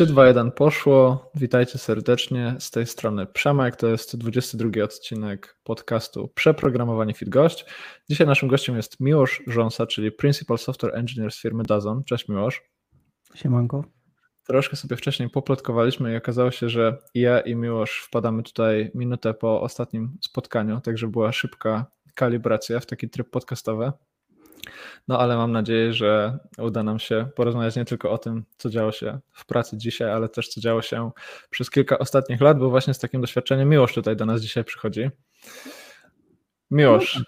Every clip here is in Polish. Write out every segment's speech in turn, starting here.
3, 2, 1 poszło. Witajcie serdecznie. Z tej strony Przemek. To jest 22 odcinek podcastu Przeprogramowanie Fit Gość. Dzisiaj naszym gościem jest Miłosz Rząsa, czyli Principal Software Engineer z firmy Dazon. Cześć Miłosz. Siemanko. Troszkę sobie wcześniej poplotkowaliśmy i okazało się, że ja i Miłosz wpadamy tutaj minutę po ostatnim spotkaniu, także była szybka kalibracja w taki tryb podcastowy. No ale mam nadzieję, że uda nam się porozmawiać nie tylko o tym, co działo się w pracy dzisiaj, ale też co działo się przez kilka ostatnich lat, bo właśnie z takim doświadczeniem Miłosz tutaj do nas dzisiaj przychodzi. Miłosz,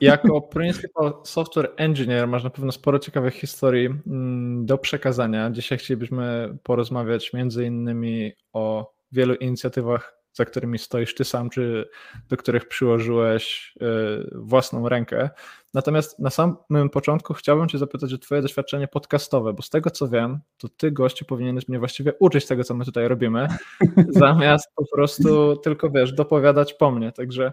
jako Principal Software Engineer masz na pewno sporo ciekawych historii mm, do przekazania. Dzisiaj chcielibyśmy porozmawiać między innymi o wielu inicjatywach za którymi stoisz ty sam, czy do których przyłożyłeś e, własną rękę. Natomiast na samym początku chciałbym Cię zapytać o Twoje doświadczenie podcastowe, bo z tego co wiem, to Ty, gościu, powinieneś mnie właściwie uczyć tego, co my tutaj robimy, zamiast po prostu tylko, wiesz, dopowiadać po mnie. Także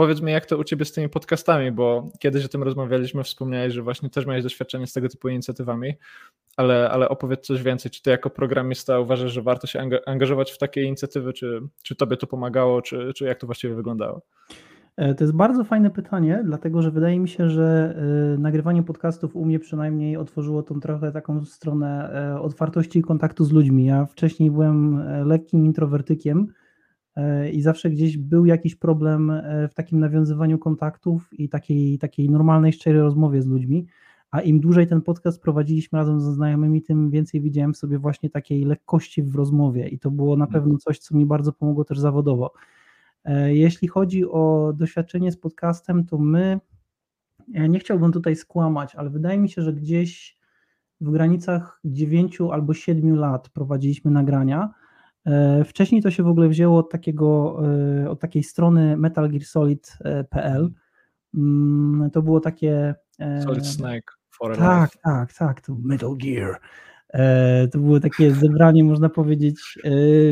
Powiedz mi, jak to u Ciebie z tymi podcastami, bo kiedyś o tym rozmawialiśmy, wspomniałeś, że właśnie też miałeś doświadczenie z tego typu inicjatywami, ale, ale opowiedz coś więcej. Czy Ty jako programista uważasz, że warto się angażować w takie inicjatywy, czy, czy Tobie to pomagało, czy, czy jak to właściwie wyglądało? E, to jest bardzo fajne pytanie, dlatego że wydaje mi się, że e, nagrywanie podcastów u mnie przynajmniej otworzyło tą trochę taką stronę e, otwartości i kontaktu z ludźmi. Ja wcześniej byłem lekkim introwertykiem, i zawsze gdzieś był jakiś problem e, w takim nawiązywaniu kontaktów i takiej, takiej normalnej, szczerej rozmowie z ludźmi. A im dłużej ten podcast prowadziliśmy razem ze znajomymi, tym więcej widziałem w sobie właśnie takiej lekkości w rozmowie i to było na mhm. pewno coś, co mi bardzo pomogło też zawodowo. E, jeśli chodzi o doświadczenie z podcastem, to my, ja nie chciałbym tutaj skłamać, ale wydaje mi się, że gdzieś w granicach 9 albo 7 lat prowadziliśmy nagrania E, wcześniej to się w ogóle wzięło od, takiego, e, od takiej strony metalgearsolid.pl. Mm, to było takie. E, Solid Snake for Tak, tak, tak. To Metal Gear. To było takie zebranie, można powiedzieć,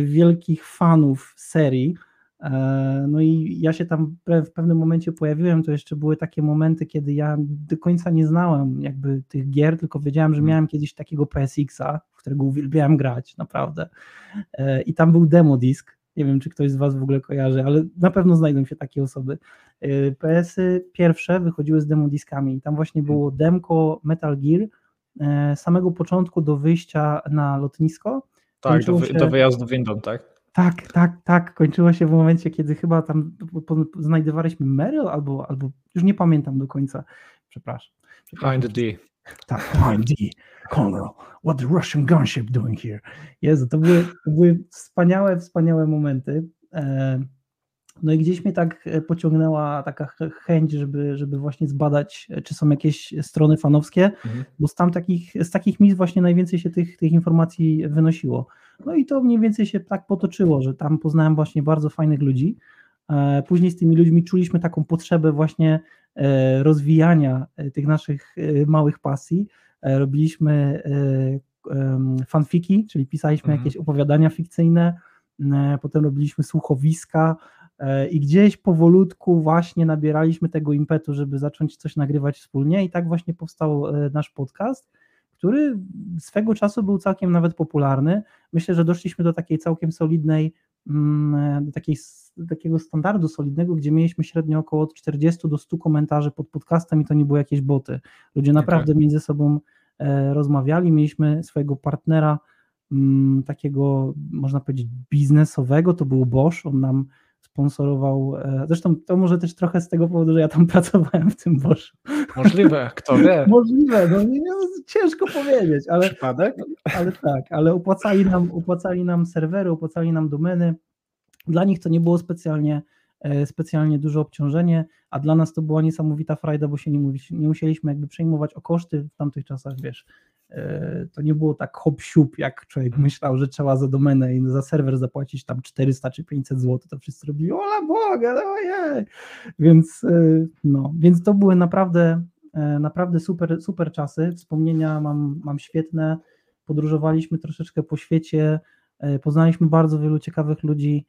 wielkich fanów serii. No i ja się tam w pewnym momencie pojawiłem, to jeszcze były takie momenty, kiedy ja do końca nie znałem jakby tych gier, tylko wiedziałem, że mhm. miałem kiedyś takiego PSX-a, w którego uwielbiałem grać, naprawdę. E, I tam był demo disk, nie wiem, czy ktoś z Was w ogóle kojarzy, ale na pewno znajdą się takie osoby. E, PS-y pierwsze wychodziły z demodiskami i tam właśnie było mhm. demko Metal Gear e, samego początku do wyjścia na lotnisko. Tak, do, się... do wyjazdu windą, tak? Tak, tak, tak. Kończyło się w momencie, kiedy chyba tam znajdowaliśmy Meryl albo, albo już nie pamiętam do końca. Przepraszam. Behind the D. Tak, behind D. Colonel, what the Russian gunship doing here? Jezu, to były, to były wspaniałe, wspaniałe momenty. E, no i gdzieś mnie tak e, pociągnęła taka chęć, żeby, żeby właśnie zbadać, e, czy są jakieś strony fanowskie, mhm. bo z, tam takich, z takich miejsc właśnie najwięcej się tych, tych informacji wynosiło. No i to mniej więcej się tak potoczyło, że tam poznałem właśnie bardzo fajnych ludzi. E, później z tymi ludźmi czuliśmy taką potrzebę właśnie rozwijania tych naszych małych pasji. Robiliśmy fanfiki, czyli pisaliśmy mhm. jakieś opowiadania fikcyjne, potem robiliśmy słuchowiska, i gdzieś powolutku właśnie nabieraliśmy tego impetu, żeby zacząć coś nagrywać wspólnie i tak właśnie powstał e, nasz podcast, który swego czasu był całkiem nawet popularny. Myślę, że doszliśmy do takiej całkiem solidnej, mm, e, do takiej, takiego standardu solidnego, gdzie mieliśmy średnio około od 40 do 100 komentarzy pod podcastem i to nie były jakieś boty. Ludzie naprawdę okay. między sobą rozmawiali, mieliśmy swojego partnera mm, takiego, można powiedzieć, biznesowego, to był Bosch, on nam sponsorował. E, zresztą to może też trochę z tego powodu, że ja tam pracowałem w tym Boschu. Możliwe, kto wie. Możliwe, no, nie, no ciężko powiedzieć, ale, Przypadek? ale tak, ale opłacali nam, opłacali nam serwery, opłacali nam domeny. Dla nich to nie było specjalnie e, specjalnie duże obciążenie, a dla nas to była niesamowita frajda, bo się nie, nie musieliśmy jakby przejmować o koszty w tamtych czasach, wiesz, to nie było tak hop siup, jak człowiek myślał, że trzeba za domenę i za serwer zapłacić tam 400 czy 500 zł, to wszyscy robili, ola Boga, no ojej. Więc, e, no, więc to były naprawdę, e, naprawdę super, super czasy, wspomnienia mam, mam świetne, podróżowaliśmy troszeczkę po świecie, poznaliśmy bardzo wielu ciekawych ludzi,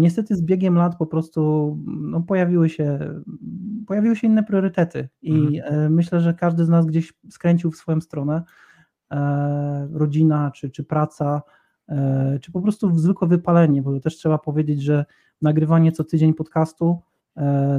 Niestety z biegiem lat po prostu no, pojawiły, się, pojawiły się inne priorytety i mhm. myślę, że każdy z nas gdzieś skręcił w swoją stronę. E, rodzina czy, czy praca czy po prostu zwykłe wypalenie, bo też trzeba powiedzieć, że nagrywanie co tydzień podcastu,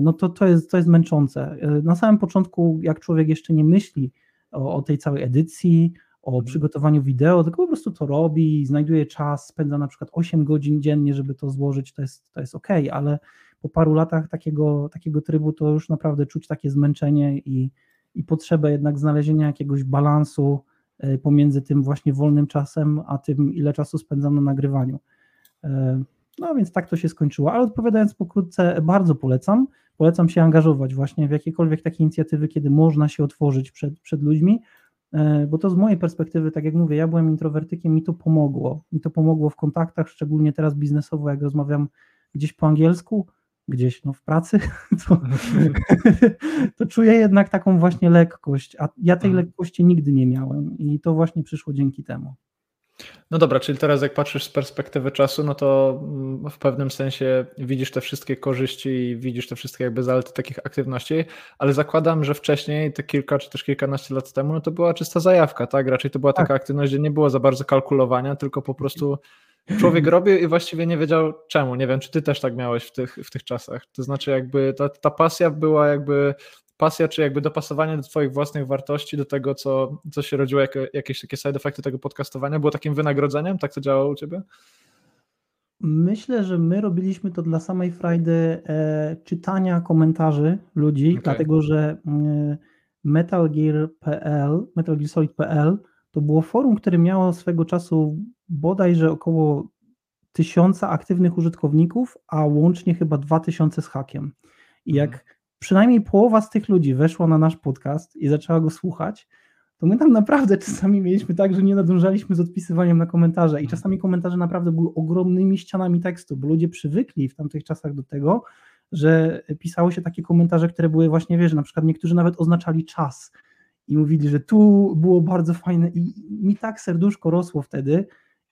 no to, to, jest, to jest męczące. Na samym początku, jak człowiek jeszcze nie myśli o, o tej całej edycji, o mhm. przygotowaniu wideo, tylko po prostu to robi, znajduje czas, spędza na przykład 8 godzin dziennie, żeby to złożyć, to jest, to jest ok, ale po paru latach takiego, takiego trybu to już naprawdę czuć takie zmęczenie i, i potrzebę jednak znalezienia jakiegoś balansu e, pomiędzy tym właśnie wolnym czasem, a tym, ile czasu spędzam na nagrywaniu. E, no więc tak to się skończyło, ale odpowiadając pokrótce, bardzo polecam. Polecam się angażować właśnie w jakiekolwiek takie inicjatywy, kiedy można się otworzyć przed, przed ludźmi, e, bo to z mojej perspektywy, tak jak mówię, ja byłem introwertykiem, mi to pomogło. Mi to pomogło w kontaktach, szczególnie teraz biznesowo, jak rozmawiam gdzieś po angielsku, gdzieś no, w pracy, to, to czuję jednak taką właśnie lekkość, a ja tej mhm. lekkości nigdy nie miałem i to właśnie przyszło dzięki temu. No dobra, czyli teraz jak patrzysz z perspektywy czasu, no to mm, w pewnym sensie widzisz te wszystkie korzyści i widzisz te wszystkie jakby zalety takich aktywności, ale zakładam, że wcześniej, te kilka czy też kilkanaście lat temu, no to była czysta zajawka, tak? Raczej to była tak. taka aktywność, gdzie nie było za bardzo kalkulowania, tylko po prostu człowiek robił i właściwie nie wiedział czemu. Nie wiem, czy ty też tak miałeś w tych, w tych czasach. To znaczy, jakby ta, ta pasja była jakby pasja, czy jakby dopasowanie do Twoich własnych wartości, do tego, co, co się rodziło, jako, jakieś takie side effecty tego podcastowania, było takim wynagrodzeniem? Tak to działało u Ciebie? Myślę, że my robiliśmy to dla samej frajdy e, czytania komentarzy ludzi, okay. dlatego że e, metalgear.pl, metalgearsolid.pl to było forum, które miało swego czasu bodajże około tysiąca aktywnych użytkowników, a łącznie chyba dwa tysiące z hakiem. I jak mhm przynajmniej połowa z tych ludzi weszła na nasz podcast i zaczęła go słuchać, to my tam naprawdę czasami mieliśmy tak, że nie nadążaliśmy z odpisywaniem na komentarze. I czasami komentarze naprawdę były ogromnymi ścianami tekstu, bo ludzie przywykli w tamtych czasach do tego, że pisało się takie komentarze, które były właśnie, wiesz, na przykład niektórzy nawet oznaczali czas i mówili, że tu było bardzo fajne i mi tak serduszko rosło wtedy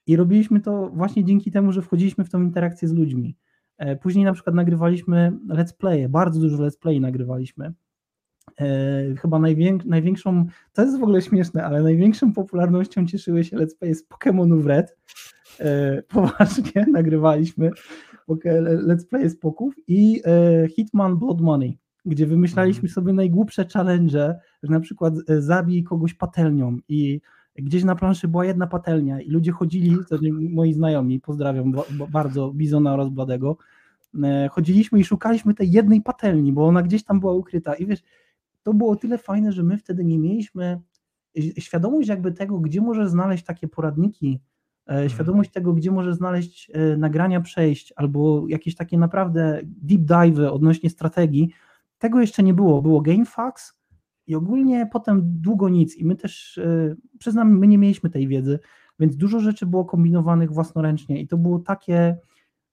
i robiliśmy to właśnie dzięki temu, że wchodziliśmy w tą interakcję z ludźmi. E, później na przykład nagrywaliśmy let's playe, bardzo dużo let's play nagrywaliśmy. E, chyba najwięk, największą, to jest w ogóle śmieszne, ale największą popularnością cieszyły się let's play z Pokémonów Red. E, poważnie nagrywaliśmy let's play z poków i Hitman Blood Money, gdzie wymyślaliśmy mhm. sobie najgłupsze challenge, że na przykład zabij kogoś patelnią i gdzieś na planszy była jedna patelnia i ludzie chodzili, to moi znajomi, pozdrawiam bardzo Bizona oraz Bladego, e, chodziliśmy i szukaliśmy tej jednej patelni, bo ona gdzieś tam była ukryta i wiesz, to było tyle fajne, że my wtedy nie mieliśmy świadomość jakby tego, gdzie możesz znaleźć takie poradniki, e, mhm. świadomość tego, gdzie możesz znaleźć e, nagrania przejść albo jakieś takie naprawdę deep dive odnośnie strategii, tego jeszcze nie było. Było GameFAQs, i ogólnie potem długo nic. I my też, yy, przyznam, my nie mieliśmy tej wiedzy, więc dużo rzeczy było kombinowanych własnoręcznie i to było takie,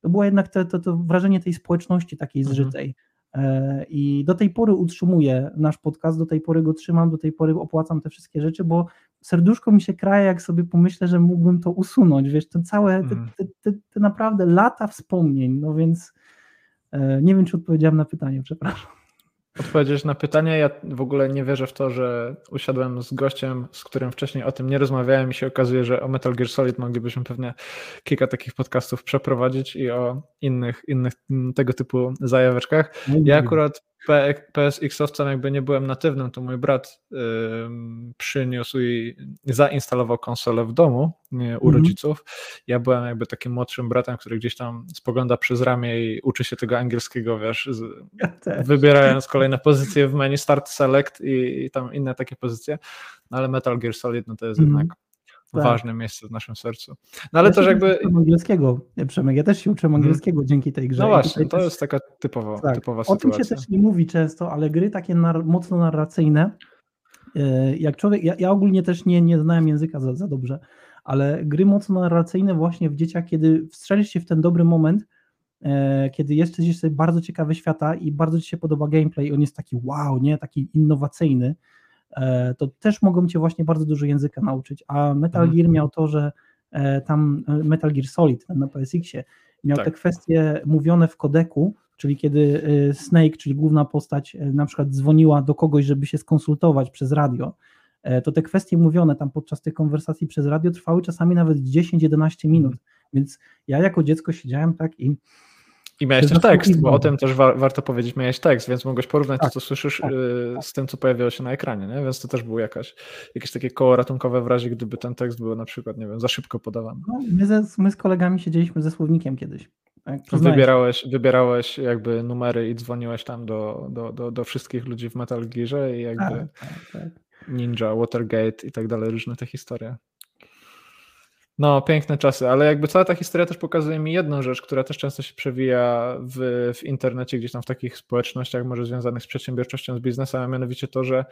to było jednak to, to, to wrażenie tej społeczności takiej mhm. zżytej. E, I do tej pory utrzymuję nasz podcast, do tej pory go trzymam, do tej pory opłacam te wszystkie rzeczy, bo serduszko mi się kraje, jak sobie pomyślę, że mógłbym to usunąć. Wiesz, te całe, te, mhm. te, te, te naprawdę lata wspomnień. No więc e, nie wiem, czy odpowiedziałem na pytanie, przepraszam odpowiedzieć na pytanie. Ja w ogóle nie wierzę w to, że usiadłem z gościem, z którym wcześniej o tym nie rozmawiałem i się okazuje, że o Metal Gear Solid moglibyśmy pewnie kilka takich podcastów przeprowadzić i o innych, innych tego typu zajaweczkach. Ja akurat PSX-owcem jakby nie byłem natywnym, to mój brat y, przyniósł i zainstalował konsolę w domu u mhm. rodziców. Ja byłem jakby takim młodszym bratem, który gdzieś tam spogląda przez ramię i uczy się tego angielskiego, wiesz, z, ja wybierając kolejne pozycje w menu Start Select i, i, tam inne takie pozycje, no ale Metal Gear Solid no to jest mhm. jednak tak. ważne miejsce w naszym sercu. No ale ja też jakby... angielskiego, Przemek, ja też się uczę mhm. angielskiego hmm. dzięki tej grze. No właśnie, to też... jest taka typowa, tak. typowa sytuacja. O tym się też nie mówi często, ale gry takie nar mocno narracyjne, e, jak człowiek, ja, ja, ogólnie też nie, nie znałem języka za, za dobrze, ale gry mocno narracyjne właśnie w dzieciach, kiedy wstrzelisz się w ten dobry moment, e, kiedy jesteś sobie bardzo ciekawy świata i bardzo ci się podoba gameplay, on jest taki wow, nie, taki innowacyjny, E, to też mogą cię właśnie bardzo dużo języka nauczyć. A Metal mhm. Gear miał to, że e, tam e, Metal Gear Solid na PSX-ie miał tak. te kwestie mówione w kodeku, czyli kiedy Snake, czyli główna postać, na przykład dzwoniła do kogoś, żeby się skonsultować przez radio, to te kwestie mówione tam podczas tych konwersacji przez radio trwały czasami nawet 10-11 minut, więc ja jako dziecko siedziałem tak i i miałeś też tekst, bo o tym też wa warto powiedzieć, miałeś tekst, więc mogłeś porównać tak, to, co słyszysz tak. y, z tym, co pojawiało się na ekranie, nie? więc to też było jakaś, jakieś takie koło ratunkowe w razie, gdyby ten tekst był na przykład, nie wiem, za szybko podawany. No, my, ze, my z kolegami siedzieliśmy ze słownikiem kiedyś. Tak? Wybierałeś, wybierałeś jakby numery i dzwoniłeś tam do, do, do, do wszystkich ludzi w Metal Gearze i jakby tak, tak, tak. Ninja, Watergate i tak dalej, różne te historie. No, piękne czasy, ale jakby cała ta historia też pokazuje mi jedną rzecz, która też często się przewija w, w internecie, gdzieś tam w takich społecznościach, może związanych z przedsiębiorczością, z biznesem, a mianowicie to, że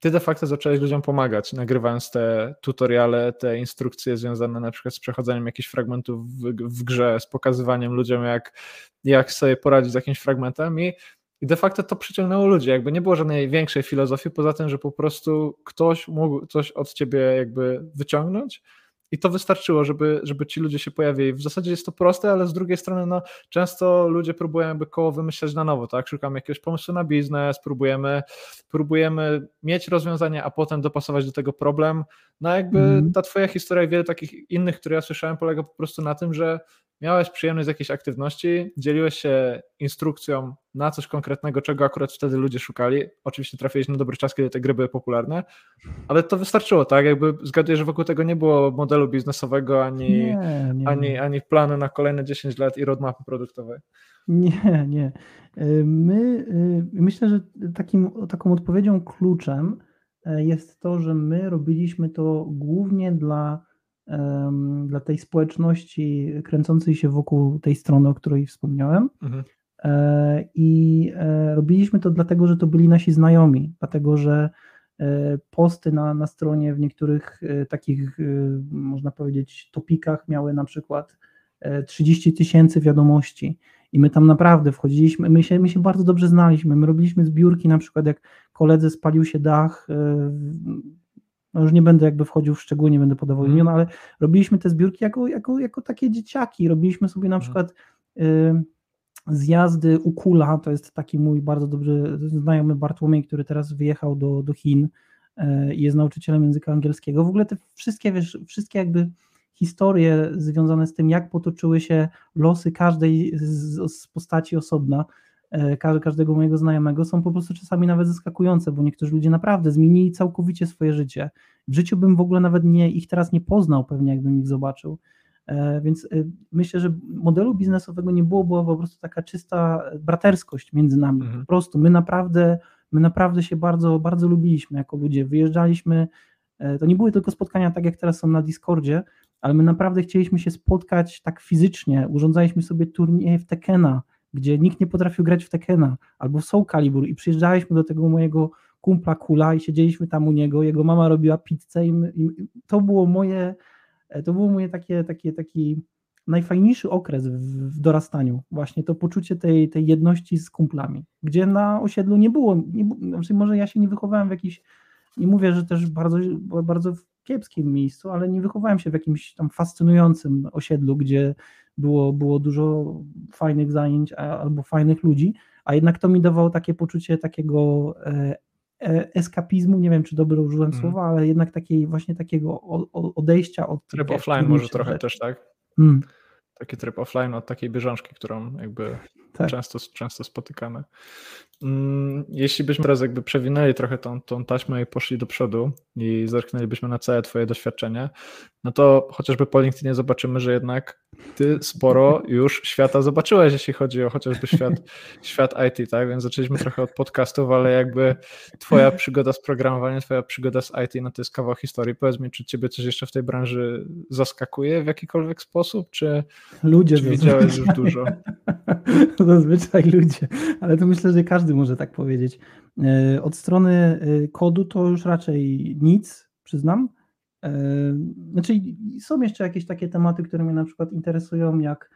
ty de facto zacząłeś ludziom pomagać, nagrywając te tutoriale, te instrukcje związane na przykład z przechodzeniem jakichś fragmentów w, w grze, z pokazywaniem ludziom, jak, jak sobie poradzić z jakimś fragmentem i i de facto to przyciągnęło ludzi. Jakby nie było żadnej większej filozofii, poza tym, że po prostu ktoś mógł coś od ciebie jakby wyciągnąć i to wystarczyło, żeby, żeby ci ludzie się pojawili. W zasadzie jest to proste, ale z drugiej strony no, często ludzie próbują jakby koło wymyślać na nowo, tak? Szukamy jakiegoś pomysłu na biznes, próbujemy, próbujemy mieć rozwiązanie, a potem dopasować do tego problem. No jakby mm. ta twoja historia i wiele takich innych, które ja słyszałem, polega po prostu na tym, że miałeś przyjemność z jakiejś aktywności, dzieliłeś się instrukcją na coś konkretnego, czego akurat wtedy ludzie szukali. Oczywiście trafiłeś na dobry czas, kiedy te gry były popularne, ale to wystarczyło, tak? Jakby zgaduję, że wokół tego nie było modelu biznesowego, ani, nie, nie, ani, ani planu na kolejne 10 lat i roadmapy produktowej. Nie, nie. My, y, myślę, że takim, taką odpowiedzią kluczem y, jest to, że my robiliśmy to głównie dla dla tej społeczności kręcącej się wokół tej strony, o której wspomniałem. Mhm. E, I e, robiliśmy to dlatego, że to byli nasi znajomi, dlatego że e, posty na, na stronie w niektórych takich, można powiedzieć, topikach miały na przykład 30 tysięcy wiadomości. I my tam naprawdę wchodziliśmy, my się, my się bardzo dobrze znaliśmy. My robiliśmy zbiórki, na przykład jak koledze spalił się dach no już nie będę jakby wchodził w szczegóły, nie będę podawał imion, mm. ale robiliśmy te zbiórki jako, jako, jako takie dzieciaki. Robiliśmy sobie na mm. przykład y, zjazdy u Kula, to jest taki mój bardzo dobry znajomy Bartłomiej, który teraz wyjechał do, do Chin y, i jest nauczycielem języka angielskiego. W ogóle te wszystkie, wiesz, wszystkie jakby historie związane z tym, jak potoczyły się losy każdej z, z postaci osobna, E, każdego mojego znajomego są po prostu czasami nawet zaskakujące, bo niektórzy ludzie naprawdę zmienili całkowicie swoje życie. W życiu bym w ogóle nawet nie, ich teraz nie poznał pewnie, jakbym ich zobaczył. E, więc e, myślę, że modelu biznesowego nie było, była po prostu taka czysta braterskość między nami. Mhm. Po prostu my naprawdę, my naprawdę się bardzo, bardzo lubiliśmy jako ludzie. Wyjeżdżaliśmy, to nie były tylko spotkania tak jak teraz są na Discordzie, ale my naprawdę chcieliśmy się spotkać tak fizycznie. Urządzaliśmy sobie turnieje w Tekena, gdzie nikt nie potrafił grać w Tekena albo w Soul Calibur i przyjeżdżaliśmy do tego mojego kumpla Kula i siedzieliśmy tam u niego, jego mama robiła pizzę i, my, i to było moje, to było moje takie, takie, taki najfajniejszy okres w, dorastaniu, właśnie to poczucie tej, tej jedności z kumplami, gdzie na osiedlu nie było, nie, znaczy może ja się nie wychowałem w jakiś, nie mówię, że też bardzo, bardzo w kiepskim miejscu, ale nie wychowałem się w jakimś tam fascynującym osiedlu, gdzie było, było dużo fajnych zajęć albo fajnych ludzi, a jednak to mi dawało takie poczucie takiego e, e, eskapizmu, nie wiem czy dobrze użyłem mm. słowa, ale jednak takiej właśnie takiego odejścia od... Tryb offline może trochę rzeczy. też, tak? Mm. Taki tryb offline od takiej bieżączki, którą jakby tak. często, często spotykamy. Mm, jeśli byśmy teraz jakby przewinęli trochę tą, tą taśmę i poszli do przodu i zerknęlibyśmy na całe Twoje doświadczenie, no to chociażby po LinkedInie zobaczymy, że jednak Ty sporo już świata zobaczyłeś, jeśli chodzi o chociażby świat, świat IT, tak? Więc zaczęliśmy trochę od podcastów, ale jakby Twoja przygoda z programowaniem, Twoja przygoda z IT, no to jest kawał historii. Powiedz mi, czy Ciebie coś jeszcze w tej branży zaskakuje w jakikolwiek sposób, czy, Ludzie czy widziałeś już dużo? Zazwyczaj ludzie, ale to myślę, że każdy może tak powiedzieć. E, od strony e, kodu to już raczej nic, przyznam. E, znaczy, są jeszcze jakieś takie tematy, które mnie na przykład interesują, jak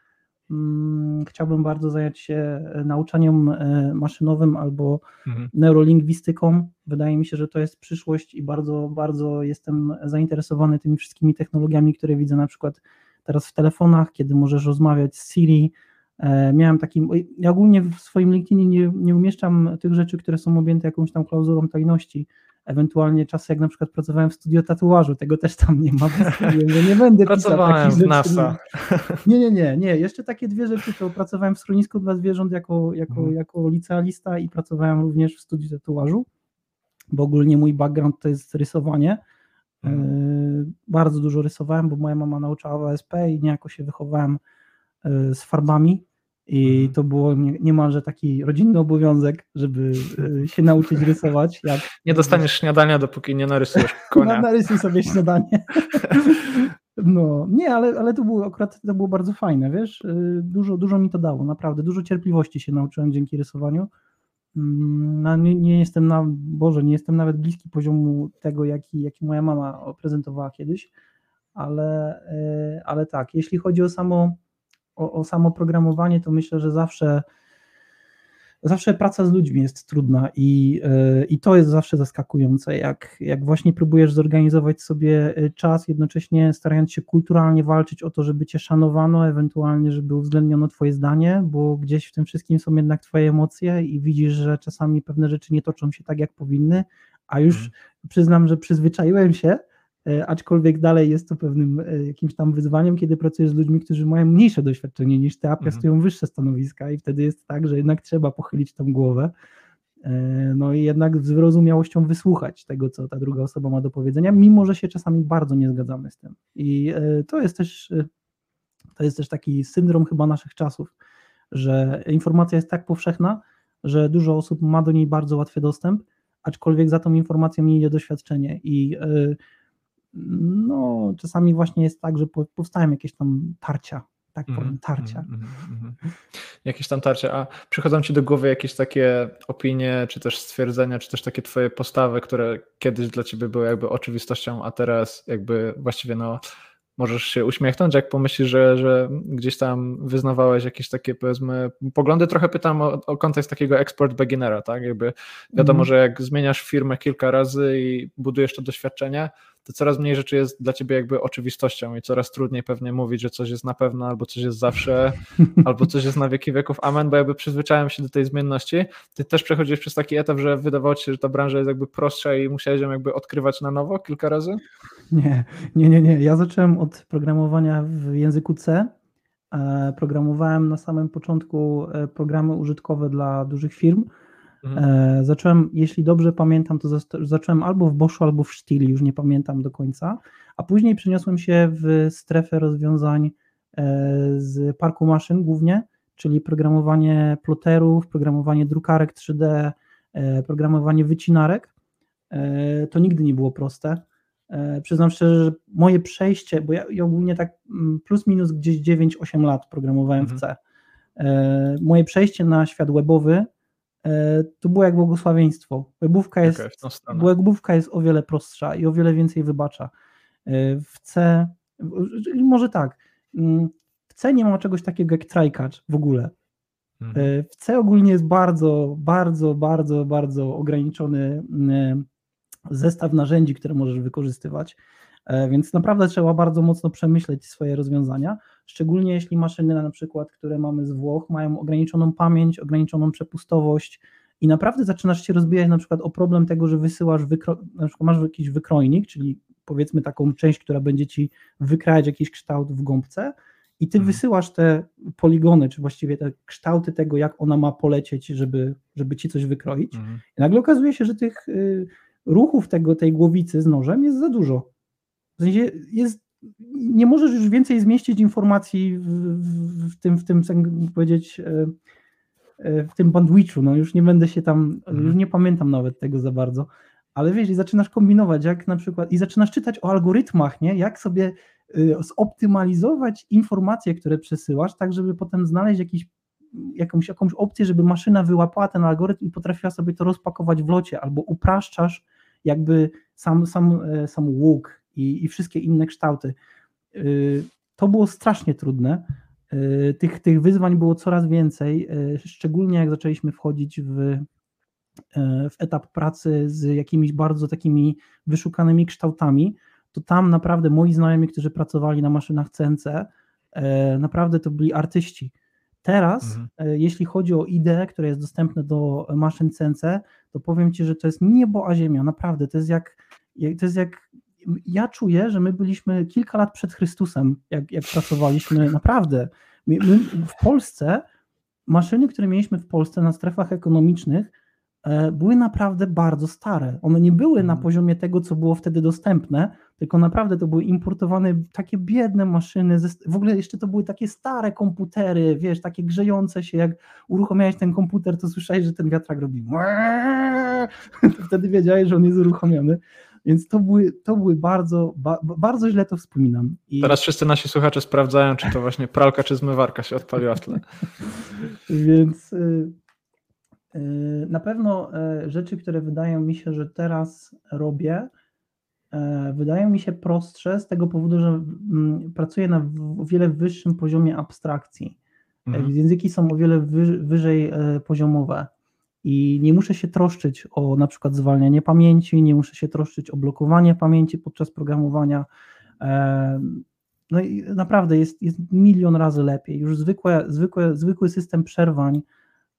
hmm, chciałbym bardzo zająć się nauczaniem maszynowym albo mhm. neurolingwistyką. Wydaje mi się, że to jest przyszłość i bardzo, bardzo jestem zainteresowany tymi wszystkimi technologiami, które widzę na przykład teraz w telefonach, kiedy możesz rozmawiać z Siri, E, miałem taki, ja ogólnie w swoim LinkedInie nie, nie umieszczam tych rzeczy, które są objęte jakąś tam klauzulą tajności, ewentualnie czasy, jak na przykład pracowałem w studio tatuażu, tego też tam nie ma, bo nie będę Pracowałem w NASA. Nie, nie, nie, nie, jeszcze takie dwie rzeczy, to pracowałem w schronisku dla zwierząt jako, jako, mhm. jako licealista i pracowałem również w studiu tatuażu, bo ogólnie mój background to jest rysowanie, mhm. E, bardzo dużo rysowałem, bo moja mama nauczała ASP i niejako się wychowałem e, z farbami i mhm. to było niemalże taki rodzinny obowiązek, żeby e, się nauczyć rysować. Jak... Nie dostaniesz śniadania, dopóki nie narysujesz konia. Narysuj sobie śniadanie. No, nie, ale, ale to było akurat to było bardzo fajne, wiesz, e, dużo, dużo mi to dało, naprawdę, dużo cierpliwości się nauczyłem dzięki rysowaniu. Mm, no, nie, nie jestem na, Boże, nie jestem nawet bliski poziomu tego, jaki, jaki moja mama prezentowała kiedyś, ale, e, ale tak, jeśli chodzi o samo o, o samo programowanie, to myślę, że zawsze zawsze praca z ludźmi jest trudna i, yy, i to jest zawsze zaskakujące, jak, jak właśnie próbujesz zorganizować sobie e, czas, jednocześnie starając się kulturalnie walczyć o to, żeby cię szanowano, ewentualnie, żeby uwzględniono twoje zdanie, bo gdzieś w tym wszystkim są jednak twoje emocje i widzisz, że czasami pewne rzeczy nie toczą się tak, jak powinny, a już hmm. przyznam, że przyzwyczaiłem się, E, aczkolwiek dalej jest to pewnym e, jakimś tam wyzwaniem, kiedy pracujesz z ludźmi, którzy mają mniejsze doświadczenie niż ty, a mhm. piastują wyższe stanowiska i wtedy jest tak, że jednak trzeba pochylić tą głowę, e, no i jednak z wyrozumiałością wysłuchać tego, co ta druga osoba ma do powiedzenia, mimo że się czasami bardzo nie zgadzamy z tym. I to jest też, to jest też taki syndrom chyba naszych czasów, że informacja jest tak powszechna, że dużo osób ma do niej bardzo łatwy dostęp, aczkolwiek za tą informacją nie idzie doświadczenie i no czasami właśnie jest tak, że powstają jakieś tam tarcia, tak powiem, mm, tarcia. Mm, mm, jakieś tam tarcia, a przychodzą ci do głowy jakieś takie opinie, czy też stwierdzenia, czy też takie twoje postawy, które kiedyś dla ciebie były jakby oczywistością, a teraz jakby właściwie no możesz się uśmiechnąć, jak pomyślisz, że, że gdzieś tam wyznawałeś jakieś takie, powiedzmy, poglądy. Trochę pytam o, o kontekst takiego export beginnera, tak? Jakby wiadomo, mm. że jak zmieniasz firmę kilka razy i budujesz to doświadczenie, to coraz mniej rzeczy jest dla ciebie jakby oczywistością i coraz trudniej pewnie mówić, że coś jest na pewno, albo coś jest zawsze, albo coś jest na wieki wieków. Amen, bo jakby przyzwyczaiłem się do tej zmienności. Ty też przechodziłeś przez taki etap, że wydawało ci się, że ta branża jest jakby prostsza i musiałeś ją jakby odkrywać na nowo kilka razy? Nie, nie, nie, nie. Ja zacząłem od programowania w języku C. E, programowałem na samym początku e, programy użytkowe dla dużych firm Mhm. E, zacząłem, jeśli dobrze pamiętam, to zacząłem albo w Boschu, albo w Stili, już nie pamiętam do końca, a później przeniosłem się w strefę rozwiązań e, z parku maszyn głównie, czyli programowanie ploterów, programowanie drukarek 3D, e, programowanie wycinarek. To nigdy nie było proste. Przyznam szczerze, że moje przejście, bo ja, ja ogólnie tak mm, plus minus gdzieś 9-8 lat programowałem mhm. w C. Moje przejście na świat webowy to było jak błogosławieństwo. Webówka jest, okay, webówka jest o wiele prostsza i o wiele więcej wybacza. E, w C, może tak, mm, w C nie ma czegoś takiego jak trycatch w ogóle. Mhm. E, w C ogólnie jest bardzo, bardzo, bardzo, bardzo ograniczony mm, zestaw narzędzi, które możesz wykorzystywać. E, więc naprawdę trzeba bardzo mocno przemyśleć swoje rozwiązania, szczególnie jeśli maszyny na przykład, które mamy z Włoch, mają ograniczoną pamięć, ograniczoną przepustowość i naprawdę zaczynasz się rozbijać na przykład o problem tego, że wysyłasz, wykro... na przykład masz jakiś wykrojnik, czyli powiedzmy taką część, która będzie ci wykrajać jakiś kształt w gąbce i ty mhm. wysyłasz te poligony, czy właściwie te kształty tego, jak ona ma polecieć, żeby, żeby ci coś wykroić. Mhm. I nagle okazuje się, że tych y, ruchów tego, tej głowicy z nożem jest za dużo. W sensie jest, nie możesz już więcej zmieścić informacji w, w, w tym, w tym, powiedzieć, e, e, w tym bandwidchu, no już nie będę się tam, mhm. już nie pamiętam nawet tego za bardzo, ale wiesz, i zaczynasz kombinować, jak na przykład, i zaczynasz czytać o algorytmach, nie, jak sobie y, zoptymalizować informacje, które przesyłasz, tak żeby potem znaleźć jakiś jakąś, jakąś opcję, żeby maszyna wyłapała ten algorytm i potrafiła sobie to rozpakować w locie, albo upraszczasz jakby sam, sam, e, sam łuk i, i wszystkie inne kształty. Y, to było strasznie trudne. Y, tych, tych wyzwań było coraz więcej, y, szczególnie jak zaczęliśmy wchodzić w, w etap pracy z jakimiś bardzo takimi wyszukanymi kształtami, to tam naprawdę moi znajomi, którzy pracowali na maszynach CNC, naprawdę to byli artyści. Teraz, mhm. jeśli chodzi o IDE, które jest dostępne do maszyn CNC, to powiem Ci, że to jest niebo a ziemia, naprawdę, to jest jak, to jest jak ja czuję, że my byliśmy kilka lat przed Chrystusem, jak, jak pracowaliśmy, naprawdę. My, my w Polsce, maszyny, które mieliśmy w Polsce na strefach ekonomicznych, e, były naprawdę bardzo stare. One nie były na mhm. poziomie tego, co było wtedy dostępne, tylko naprawdę to były importowane takie biedne maszyny. W ogóle jeszcze to były takie stare komputery, wiesz, takie grzejące się. Jak uruchomiałeś ten komputer, to słyszałeś, że ten wiatrak robi. Wtedy wiedziałeś, że on jest uruchomiony. Więc to były, to były bardzo, ba, bardzo źle to wspominam. I... Teraz wszyscy nasi słuchacze sprawdzają, czy to właśnie pralka czy zmywarka się odpaliła w tle. Więc y, y, na pewno y, rzeczy, które wydają mi się, że teraz robię, wydają mi się prostsze z tego powodu, że mm, pracuję na o wiele wyższym poziomie abstrakcji. Mhm. Języki są o wiele wyżej poziomowe i nie muszę się troszczyć o na przykład zwalnianie pamięci, nie muszę się troszczyć o blokowanie pamięci podczas programowania. No i naprawdę jest, jest milion razy lepiej. Już zwykłe, zwykłe, zwykły system przerwań,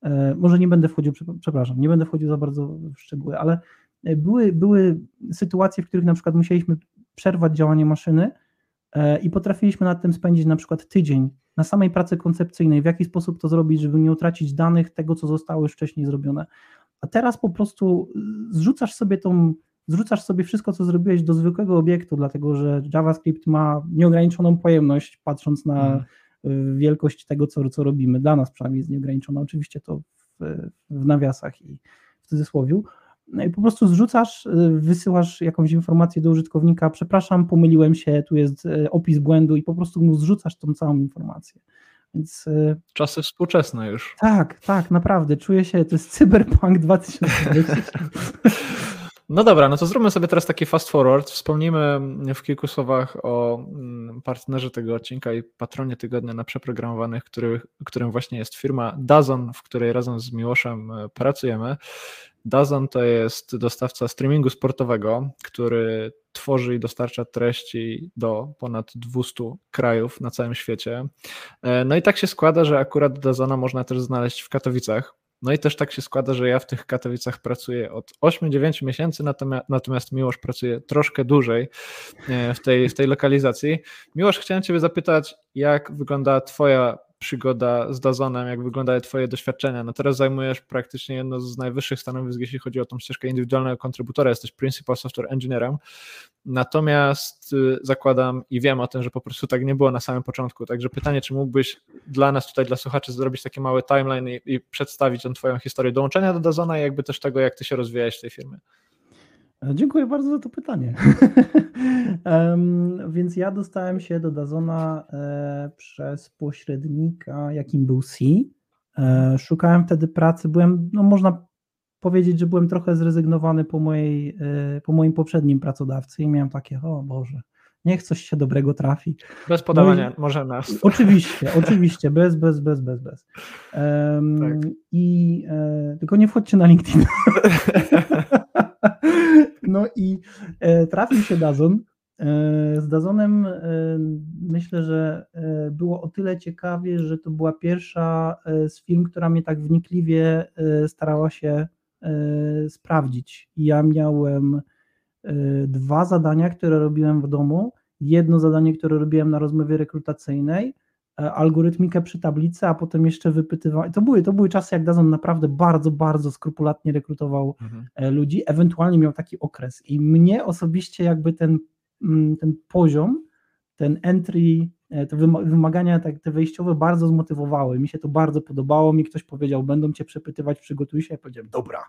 e, może nie będę wchodził, przepraszam, nie będę wchodził za bardzo w szczegóły, ale były, były sytuacje, w których na przykład musieliśmy przerwać działanie maszyny e, i potrafiliśmy nad tym spędzić na przykład tydzień na samej pracy koncepcyjnej, w jaki sposób to zrobić, żeby nie utracić danych tego, co zostało już wcześniej zrobione. A teraz po prostu zrzucasz sobie tą, zrzucasz sobie wszystko, co zrobiłeś do zwykłego obiektu, dlatego że JavaScript ma nieograniczoną pojemność, patrząc na hmm. wielkość tego, co, co robimy. Dla nas przynajmniej jest nieograniczona. Oczywiście to w, w nawiasach i w cudzysłowie. No i po prostu zrzucasz, y, wysyłasz jakąś informację do użytkownika, przepraszam, pomyliłem się, tu jest y, opis błędu i po prostu mu zrzucasz tą całą informację. Więc, y, Czasy współczesne już. Tak, tak, naprawdę. Czuję się, to jest cyberpunk 2020. No dobra, no to zróbmy sobie teraz taki fast forward. Wspomnimy w kilku słowach o mm, partnerze tego odcinka i patronie tygodnia na przeprogramowanych, który, którym właśnie jest firma Dazon, w której razem z Miłoszem pracujemy. Dazon to jest dostawca streamingu sportowego, który tworzy i dostarcza treści do ponad 200 krajów na całym świecie. E, no i tak się składa, że akurat Dazona można też znaleźć w Katowicach. No i też tak się składa, że ja w tych Katowicach pracuję od 8-9 miesięcy, natomiast, natomiast Miłosz pracuje troszkę dłużej e, w tej, w tej lokalizacji. Miłosz, chciałem Ciebie zapytać, jak wygląda Twoja przygoda z Dazonem, jak wyglądają Twoje doświadczenia. No teraz zajmujesz praktycznie jedno z najwyższych stanowisk, jeśli chodzi o tą ścieżkę indywidualnego kontrybutora, jesteś Principal Software Engineerem, natomiast y, zakładam i wiem o tym, że po prostu tak nie było na samym początku, także pytanie, czy mógłbyś dla nas tutaj, dla słuchaczy zrobić taki mały timeline i, i przedstawić tę Twoją historię dołączenia do Dazona i jakby też tego, jak Ty się rozwijałeś w tej firmie. Dziękuję bardzo za to pytanie. um, więc ja dostałem się do Dazona e, przez pośrednika, jakim był C. E, szukałem wtedy pracy, byłem, no można powiedzieć, że byłem trochę zrezygnowany po, mojej, e, po moim poprzednim pracodawcy i miałem takie, o Boże, niech coś się dobrego trafi. Bez podawania, no i, może nas. Oczywiście, oczywiście, bez, bez, bez, bez, bez. Um, tak. I e, tylko nie wchodźcie na LinkedIn. No i e, trafił się Dazon. E, z Dazonem e, myślę, że było o tyle ciekawie, że to była pierwsza z firm, która mnie tak wnikliwie starała się sprawdzić. Ja miałem dwa zadania, które robiłem w domu. Jedno zadanie, które robiłem na rozmowie rekrutacyjnej, algorytmikę przy tablicy, a potem jeszcze wypytywał. To były, to były czasy, jak Dazon naprawdę bardzo, bardzo skrupulatnie rekrutował mhm. E, ludzi, ewentualnie miał taki okres. I mnie osobiście jakby ten, mm, ten poziom, ten entry, e, te wymagania tak, te wejściowe bardzo zmotywowały. Mi się to bardzo podobało. Mi ktoś powiedział, będą cię przepytywać, przygotuj się. Ja powiedziałem, dobra.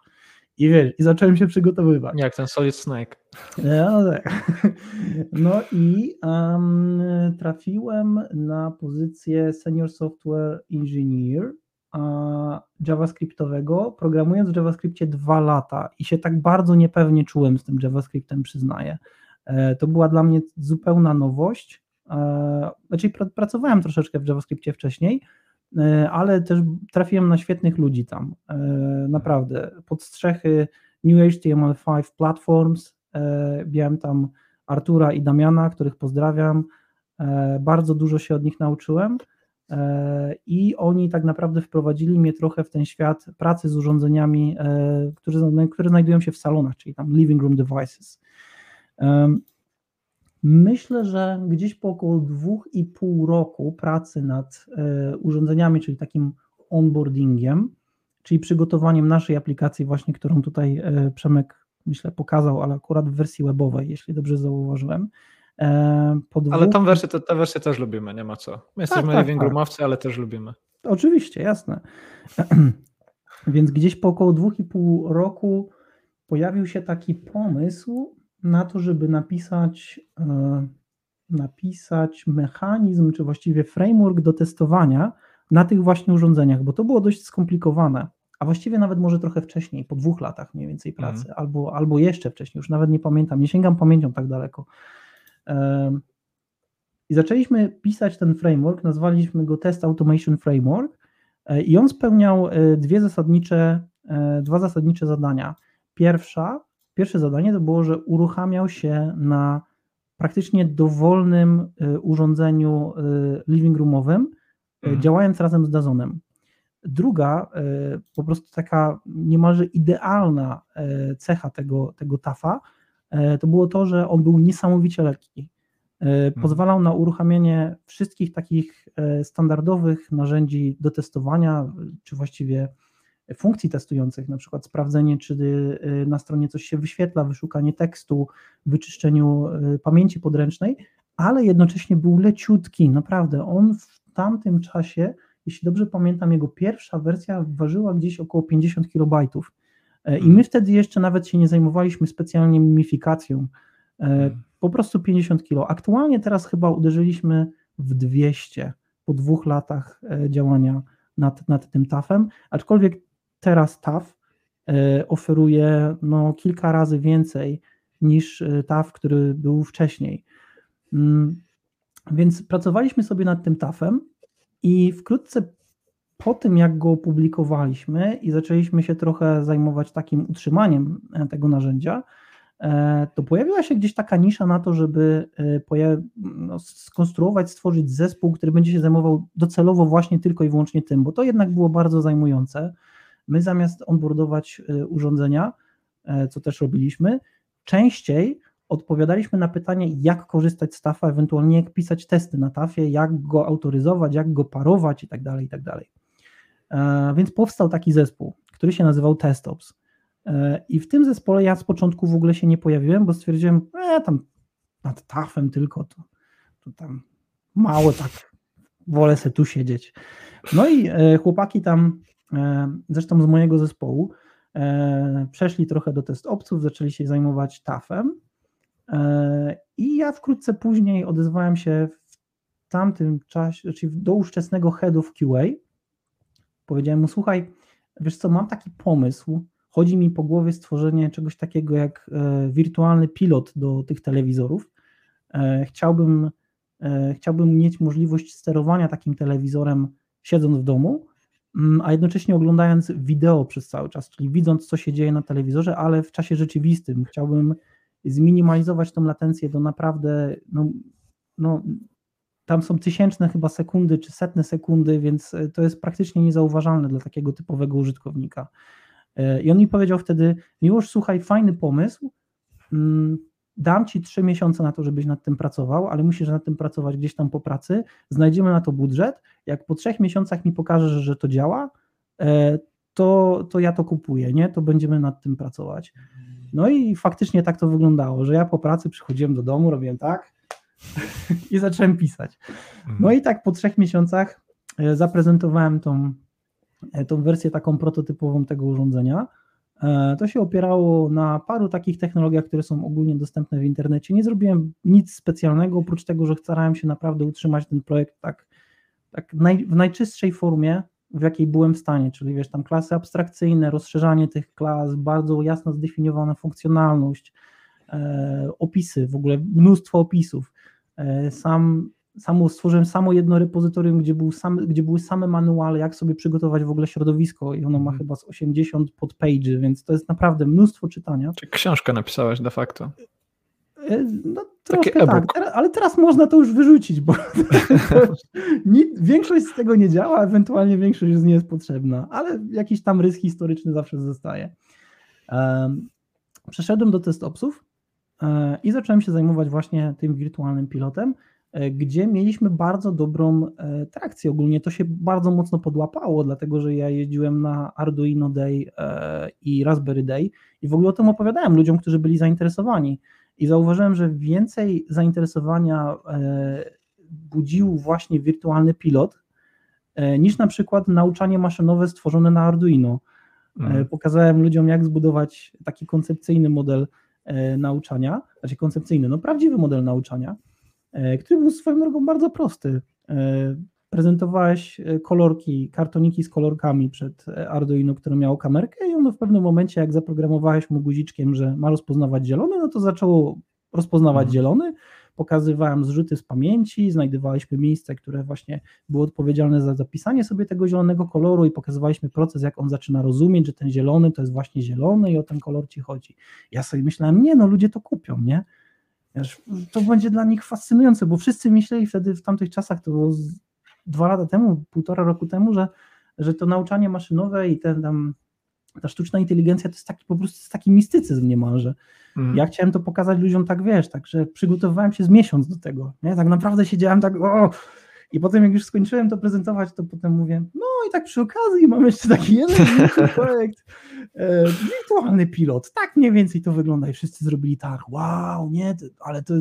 I wiesz, i zacząłem się przygotowywać. Jak ten Solid Snake. No, tak. no i um, trafiłem na pozycję Senior Software Engineer a, JavaScriptowego, programując w JavaScriptie dwa lata i się tak bardzo niepewnie czułem z tym JavaScriptem, przyznaję. E, to była dla mnie zupełna nowość. E, znaczy, pr pracowałem troszeczkę w JavaScriptie wcześniej, ale też trafiłem na świetnych ludzi tam, e, naprawdę. Pod strzechy New HTML5 Platforms, e, miałem tam Artura i Damiana, których pozdrawiam, bardzo dużo się od nich nauczyłem i oni tak naprawdę wprowadzili mnie trochę w ten świat pracy z urządzeniami, które znajdują się w salonach, czyli tam living room devices. Myślę, że gdzieś po około dwóch i pół roku pracy nad urządzeniami, czyli takim onboardingiem, czyli przygotowaniem naszej aplikacji, właśnie którą tutaj Przemek myślę pokazał, ale akurat w wersji webowej, jeśli dobrze zauważyłem. E, dwóch... Ale tą wersję, tę wersję też lubimy, nie ma co. My jesteśmy tak, tak, tak. ale też lubimy. Oczywiście, jasne. Więc gdzieś po około dwóch i pół roku pojawił się taki pomysł na to, żeby napisać, e, napisać mechanizm, czy właściwie framework do testowania na tych właśnie urządzeniach, bo to było dość skomplikowane a właściwie nawet może trochę wcześniej, po dwóch latach mniej więcej mhm. pracy, mm. albo, albo jeszcze wcześniej, już nawet nie pamiętam, nie sięgam pamięcią tak daleko. I zaczęliśmy pisać ten framework, nazwaliśmy go Test Automation Framework e, i on spełniał e, dwie zasadnicze, dwa zasadnicze zadania. Pierwsza, pierwsze zadanie to było, że uruchamiał się na praktycznie dowolnym urządzeniu living roomowym, mm. działając razem z Dazonem. Druga, po prostu taka niemalże idealna cecha tego, tego TAFA, to było to, że on był niesamowicie lekki. Mhm. Pozwalał na uruchamianie wszystkich takich standardowych narzędzi do testowania, czy właściwie funkcji testujących, na przykład sprawdzenie, czy na stronie coś się wyświetla, wyszukanie tekstu, wyczyszczeniu pamięci podręcznej, ale jednocześnie był leciutki, naprawdę. On w tamtym czasie jeśli dobrze pamiętam, jego pierwsza wersja ważyła gdzieś około 50 kilobajtów. E, I my mhm. wtedy jeszcze nawet się nie zajmowaliśmy specjalnie mimifikacją. Mhm. Po prostu 50 kilo. Aktualnie teraz chyba uderzyliśmy w 200 po dwóch latach działania nad, nad tym TAF-em, aczkolwiek teraz TAF oferuje no, kilka razy więcej niż TAF, który był wcześniej. Mm, więc pracowaliśmy sobie nad tym TAF-em i wkrótce po tym, jak go opublikowaliśmy i zaczęliśmy się trochę zajmować takim utrzymaniem e, tego narzędzia, e, to pojawiła się gdzieś taka nisza na to, żeby e, no, skonstruować, stworzyć zespół, który będzie się zajmował docelowo właśnie tylko i wyłącznie tym, bo to jednak było bardzo zajmujące. My zamiast onboardować urządzenia, co też robiliśmy, częściej odpowiadaliśmy na pytanie, jak korzystać z TAFA, ewentualnie jak pisać testy na TAFie, jak go autoryzować, jak go parować i tak dalej, i tak. E, więc powstał taki zespół, który się nazywał TestOps. E, I w tym zespole ja z początku w ogóle się nie pojawiłem, bo stwierdziłem, e, tam nad TAFem tylko, to, to tam mało tak, wolę se tu siedzieć. No i e, chłopaki tam, zresztą z mojego zespołu, przeszli trochę do test opców, zaczęli się zajmować TAFem i ja wkrótce później odezwałem się w tamtym czasie, czyli do ówczesnego headów QA. Powiedziałem mu, słuchaj, wiesz co, mam taki pomysł, chodzi mi po głowie stworzenie czegoś takiego jak e, wirtualny pilot do tych telewizorów. E, chciałbym, e, chciałbym mieć możliwość sterowania takim telewizorem siedząc w domu, a jednocześnie oglądając wideo przez cały czas, czyli widząc, co się dzieje na telewizorze, ale w czasie rzeczywistym. Chciałbym zminimalizować tą latencję do naprawdę, no, no, tam są tysięczne chyba sekundy czy setne sekundy, więc e, to jest praktycznie niezauważalne dla takiego typowego użytkownika. E, I on mi powiedział wtedy, Miłosz, słuchaj, fajny pomysł, mm, dam ci trzy miesiące na to, żebyś nad tym pracował, ale musisz nad tym pracować gdzieś tam po pracy, znajdziemy na to budżet, jak po trzech miesiącach mi pokażesz, że to działa, e, to, to ja to kupuję, nie? To będziemy nad tym pracować. No i faktycznie tak to wyglądało, że ja po pracy przychodziłem do domu, robiłem tak i zacząłem pisać. No mhm. i tak po trzech miesiącach e, zaprezentowałem tą, e, tą wersję taką prototypową tego urządzenia. E, to się opierało na paru takich technologiach, które są ogólnie dostępne w internecie. Nie zrobiłem nic specjalnego, oprócz tego, że starałem się naprawdę utrzymać ten projekt tak, tak naj, w najczystszej formie, w jakiej byłem w stanie, czyli wiesz, tam klasy abstrakcyjne, rozszerzanie tych klas, bardzo jasno zdefiniowana funkcjonalność, e, opisy, w ogóle mnóstwo opisów. E, sam, samo, stworzyłem samo jedno repozytorium, gdzie, był sam, gdzie były same manuale, jak sobie przygotować w ogóle środowisko i ono ma mhm. chyba z 80 podpage'y, więc to jest naprawdę mnóstwo czytania. Czy książkę napisałeś de facto? E, no, Troszkę tak, ale teraz można to już wyrzucić, bo nic, większość z tego nie działa, ewentualnie większość z nie jest potrzebna, ale jakiś tam rys historyczny zawsze zostaje. Um, przeszedłem do test opsów e, i zacząłem się zajmować właśnie tym wirtualnym pilotem, gdzie mieliśmy bardzo dobrą e, trakcję. Ogólnie to się bardzo mocno podłapało, dlatego że ja jeździłem na Arduino Day e, i Raspberry Day i w ogóle o tym opowiadałem ludziom, którzy byli zainteresowani i zauważyłem, że więcej zainteresowania e, budził właśnie wirtualny pilot e, niż na przykład nauczanie maszynowe stworzone na Arduino. Mm. Pokazałem ludziom, jak zbudować taki koncepcyjny model nauczania, znaczy koncepcyjny, no prawdziwy model nauczania, który był swoją drogą bardzo prosty prezentowałeś e, kolorki, kartoniki z kolorkami przed e, Arduino, które miało kamerkę i ono w pewnym momencie, jak zaprogramowałeś mu guziczkiem, że ma rozpoznawać zielony, no to zaczęło rozpoznawać mhm. zielony, pokazywałem zrzuty z pamięci, znajdowaliśmy miejsce, które właśnie było odpowiedzialne za zapisanie sobie tego zielonego koloru i pokazywaliśmy proces, jak on zaczyna rozumieć, że ten zielony to jest właśnie zielony i o ten kolor ci chodzi. Ja sobie myślałem, nie no, ludzie to kupią, nie? To będzie dla nich fascynujące, bo wszyscy myśleli wtedy w tamtych czasach, to było dwa lata temu, półtora roku temu, że, że to nauczanie maszynowe i ten tam ta sztuczna inteligencja to jest taki po prostu jest taki mistycyzm niemalże. Mm. Ja chciałem to pokazać ludziom tak, wiesz, także przygotowywałem się z miesiąc do tego, nie? tak naprawdę siedziałem tak, o, i potem jak już skończyłem to prezentować, to potem mówię, no i tak przy okazji mam jeszcze taki jeden projekt, e, wirtualny pilot, tak mniej więcej to wygląda i wszyscy zrobili tak, wow, nie, ale to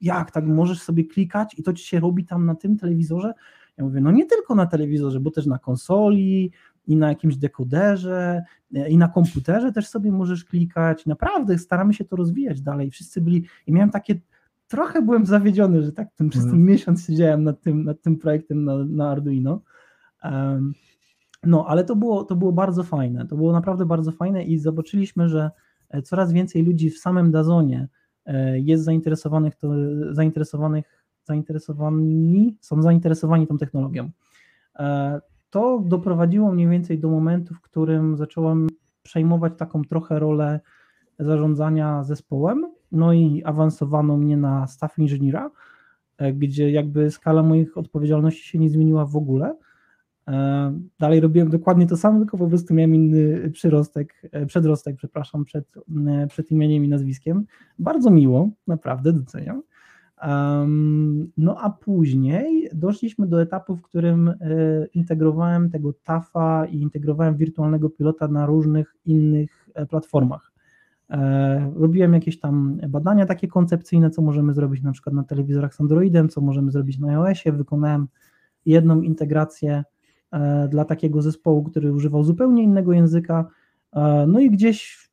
jak, tak możesz sobie klikać i to ci się robi tam na tym telewizorze, ja mówię, no nie tylko na telewizorze, bo też na konsoli, i na jakimś dekoderze, i na komputerze też sobie możesz klikać. Naprawdę staramy się to rozwijać dalej. Wszyscy byli, i miałem takie, trochę byłem zawiedziony, że tak ten, przez ten mhm. miesiąc siedziałem nad tym, nad tym projektem na, na Arduino. Um, no, ale to było, to było bardzo fajne. To było naprawdę bardzo fajne i zobaczyliśmy, że e, coraz więcej ludzi w samym Dazonie e, jest zainteresowanych, to, zainteresowanych zainteresowani, są zainteresowani tą technologią. E, to doprowadziło mniej więcej do momentu, w którym zacząłem przejmować taką trochę rolę zarządzania zespołem, no i awansowano mnie na staff inżyniera, e, gdzie jakby skala moich odpowiedzialności się nie zmieniła w ogóle. E, dalej robiłem dokładnie to samo, tylko po prostu miałem inny przyrostek, przedrostek, przepraszam, przed, przed imieniem i nazwiskiem. Bardzo miło, naprawdę doceniam. No a później doszliśmy do etapu, w którym e, integrowałem tego TAFA i integrowałem wirtualnego pilota na różnych innych e, platformach. E, robiłem jakieś tam badania takie koncepcyjne, co możemy zrobić na przykład na telewizorach z Androidem, co możemy zrobić na iOSie. Wykonałem jedną integrację dla takiego zespołu, który używał zupełnie innego języka. No i gdzieś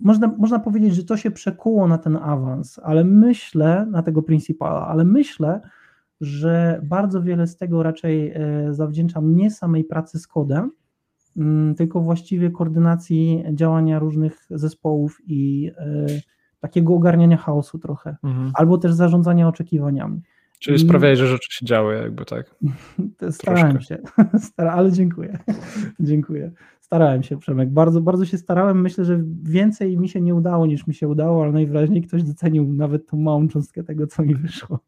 można, można powiedzieć, że to się przekuło na ten awans, ale myślę, na tego principala, ale myślę, że bardzo wiele z tego raczej e, zawdzięczam nie samej pracy z kodem, tylko właściwie koordynacji działania różnych zespołów i e, takiego ogarniania chaosu trochę, mhm. albo też zarządzania oczekiwaniami. Czyli sprawiałeś, że rzeczy się działy, jakby tak. Starałem się, ale dziękuję. dziękuję. Starałem się, Przemek. Bardzo, bardzo się starałem. Myślę, że więcej mi się nie udało niż mi się udało, ale najwyraźniej ktoś docenił nawet tą małą cząstkę tego, co mi wyszło.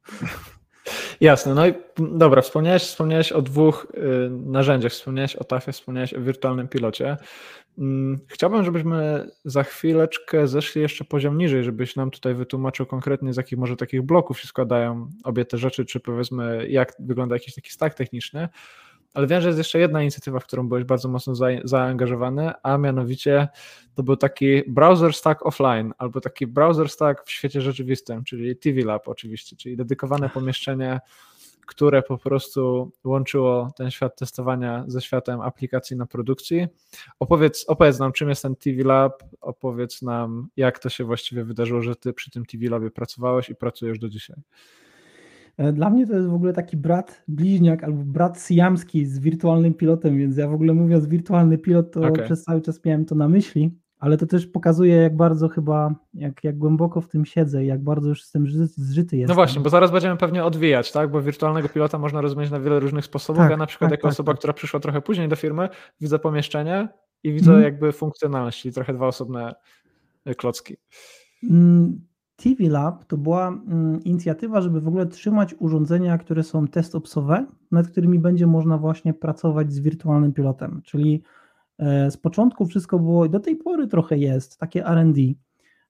Jasne, no i dobra, wspomniałeś, wspomniałeś o dwóch y, narzędziach, wspomniałeś o TAFie, wspomniałeś o wirtualnym pilocie. Mm, chciałbym, żebyśmy za chwileczkę zeszli jeszcze poziom niżej, żebyś nam tutaj wytłumaczył konkretnie, z jakich może takich bloków się składają obie te rzeczy, czy powiedzmy, jak wygląda jakiś taki stack techniczny. Ale wiem, że jest jeszcze jedna inicjatywa, w którą byłeś bardzo mocno za, zaangażowany, a mianowicie to był taki browser stack offline, albo taki browser stack w świecie rzeczywistym, czyli TV Lab oczywiście, czyli dedykowane pomieszczenie, które po prostu łączyło ten świat testowania ze światem aplikacji na produkcji. Opowiedz, opowiedz nam, czym jest ten TV Lab, opowiedz nam, jak to się właściwie wydarzyło, że ty przy tym TV Labie pracowałeś i pracujesz do dzisiaj. E, dla mnie to jest w ogóle taki brat bliźniak albo brat siamski z wirtualnym pilotem, więc ja w ogóle mówiąc wirtualny pilot, to okay. przez cały czas miałem to na myśli, ale to też pokazuje, jak bardzo chyba, jak, jak głęboko w tym siedzę i jak bardzo już z tym zżyty jestem. No właśnie, bo zaraz będziemy pewnie odwijać, tak? Bo wirtualnego pilota można rozumieć na wiele różnych sposobów. Tak, ja na przykład tak, jako tak, osoba, tak. która przyszła trochę później do firmy, widzę pomieszczenie i widzę mm. jakby funkcjonalność, czyli trochę dwa osobne klocki. Mm TV Lab to była mm, inicjatywa, żeby w ogóle trzymać urządzenia, które są testopsowe, nad którymi będzie można właśnie pracować z wirtualnym pilotem. Czyli e, z początku wszystko było, do tej pory trochę jest, takie RD,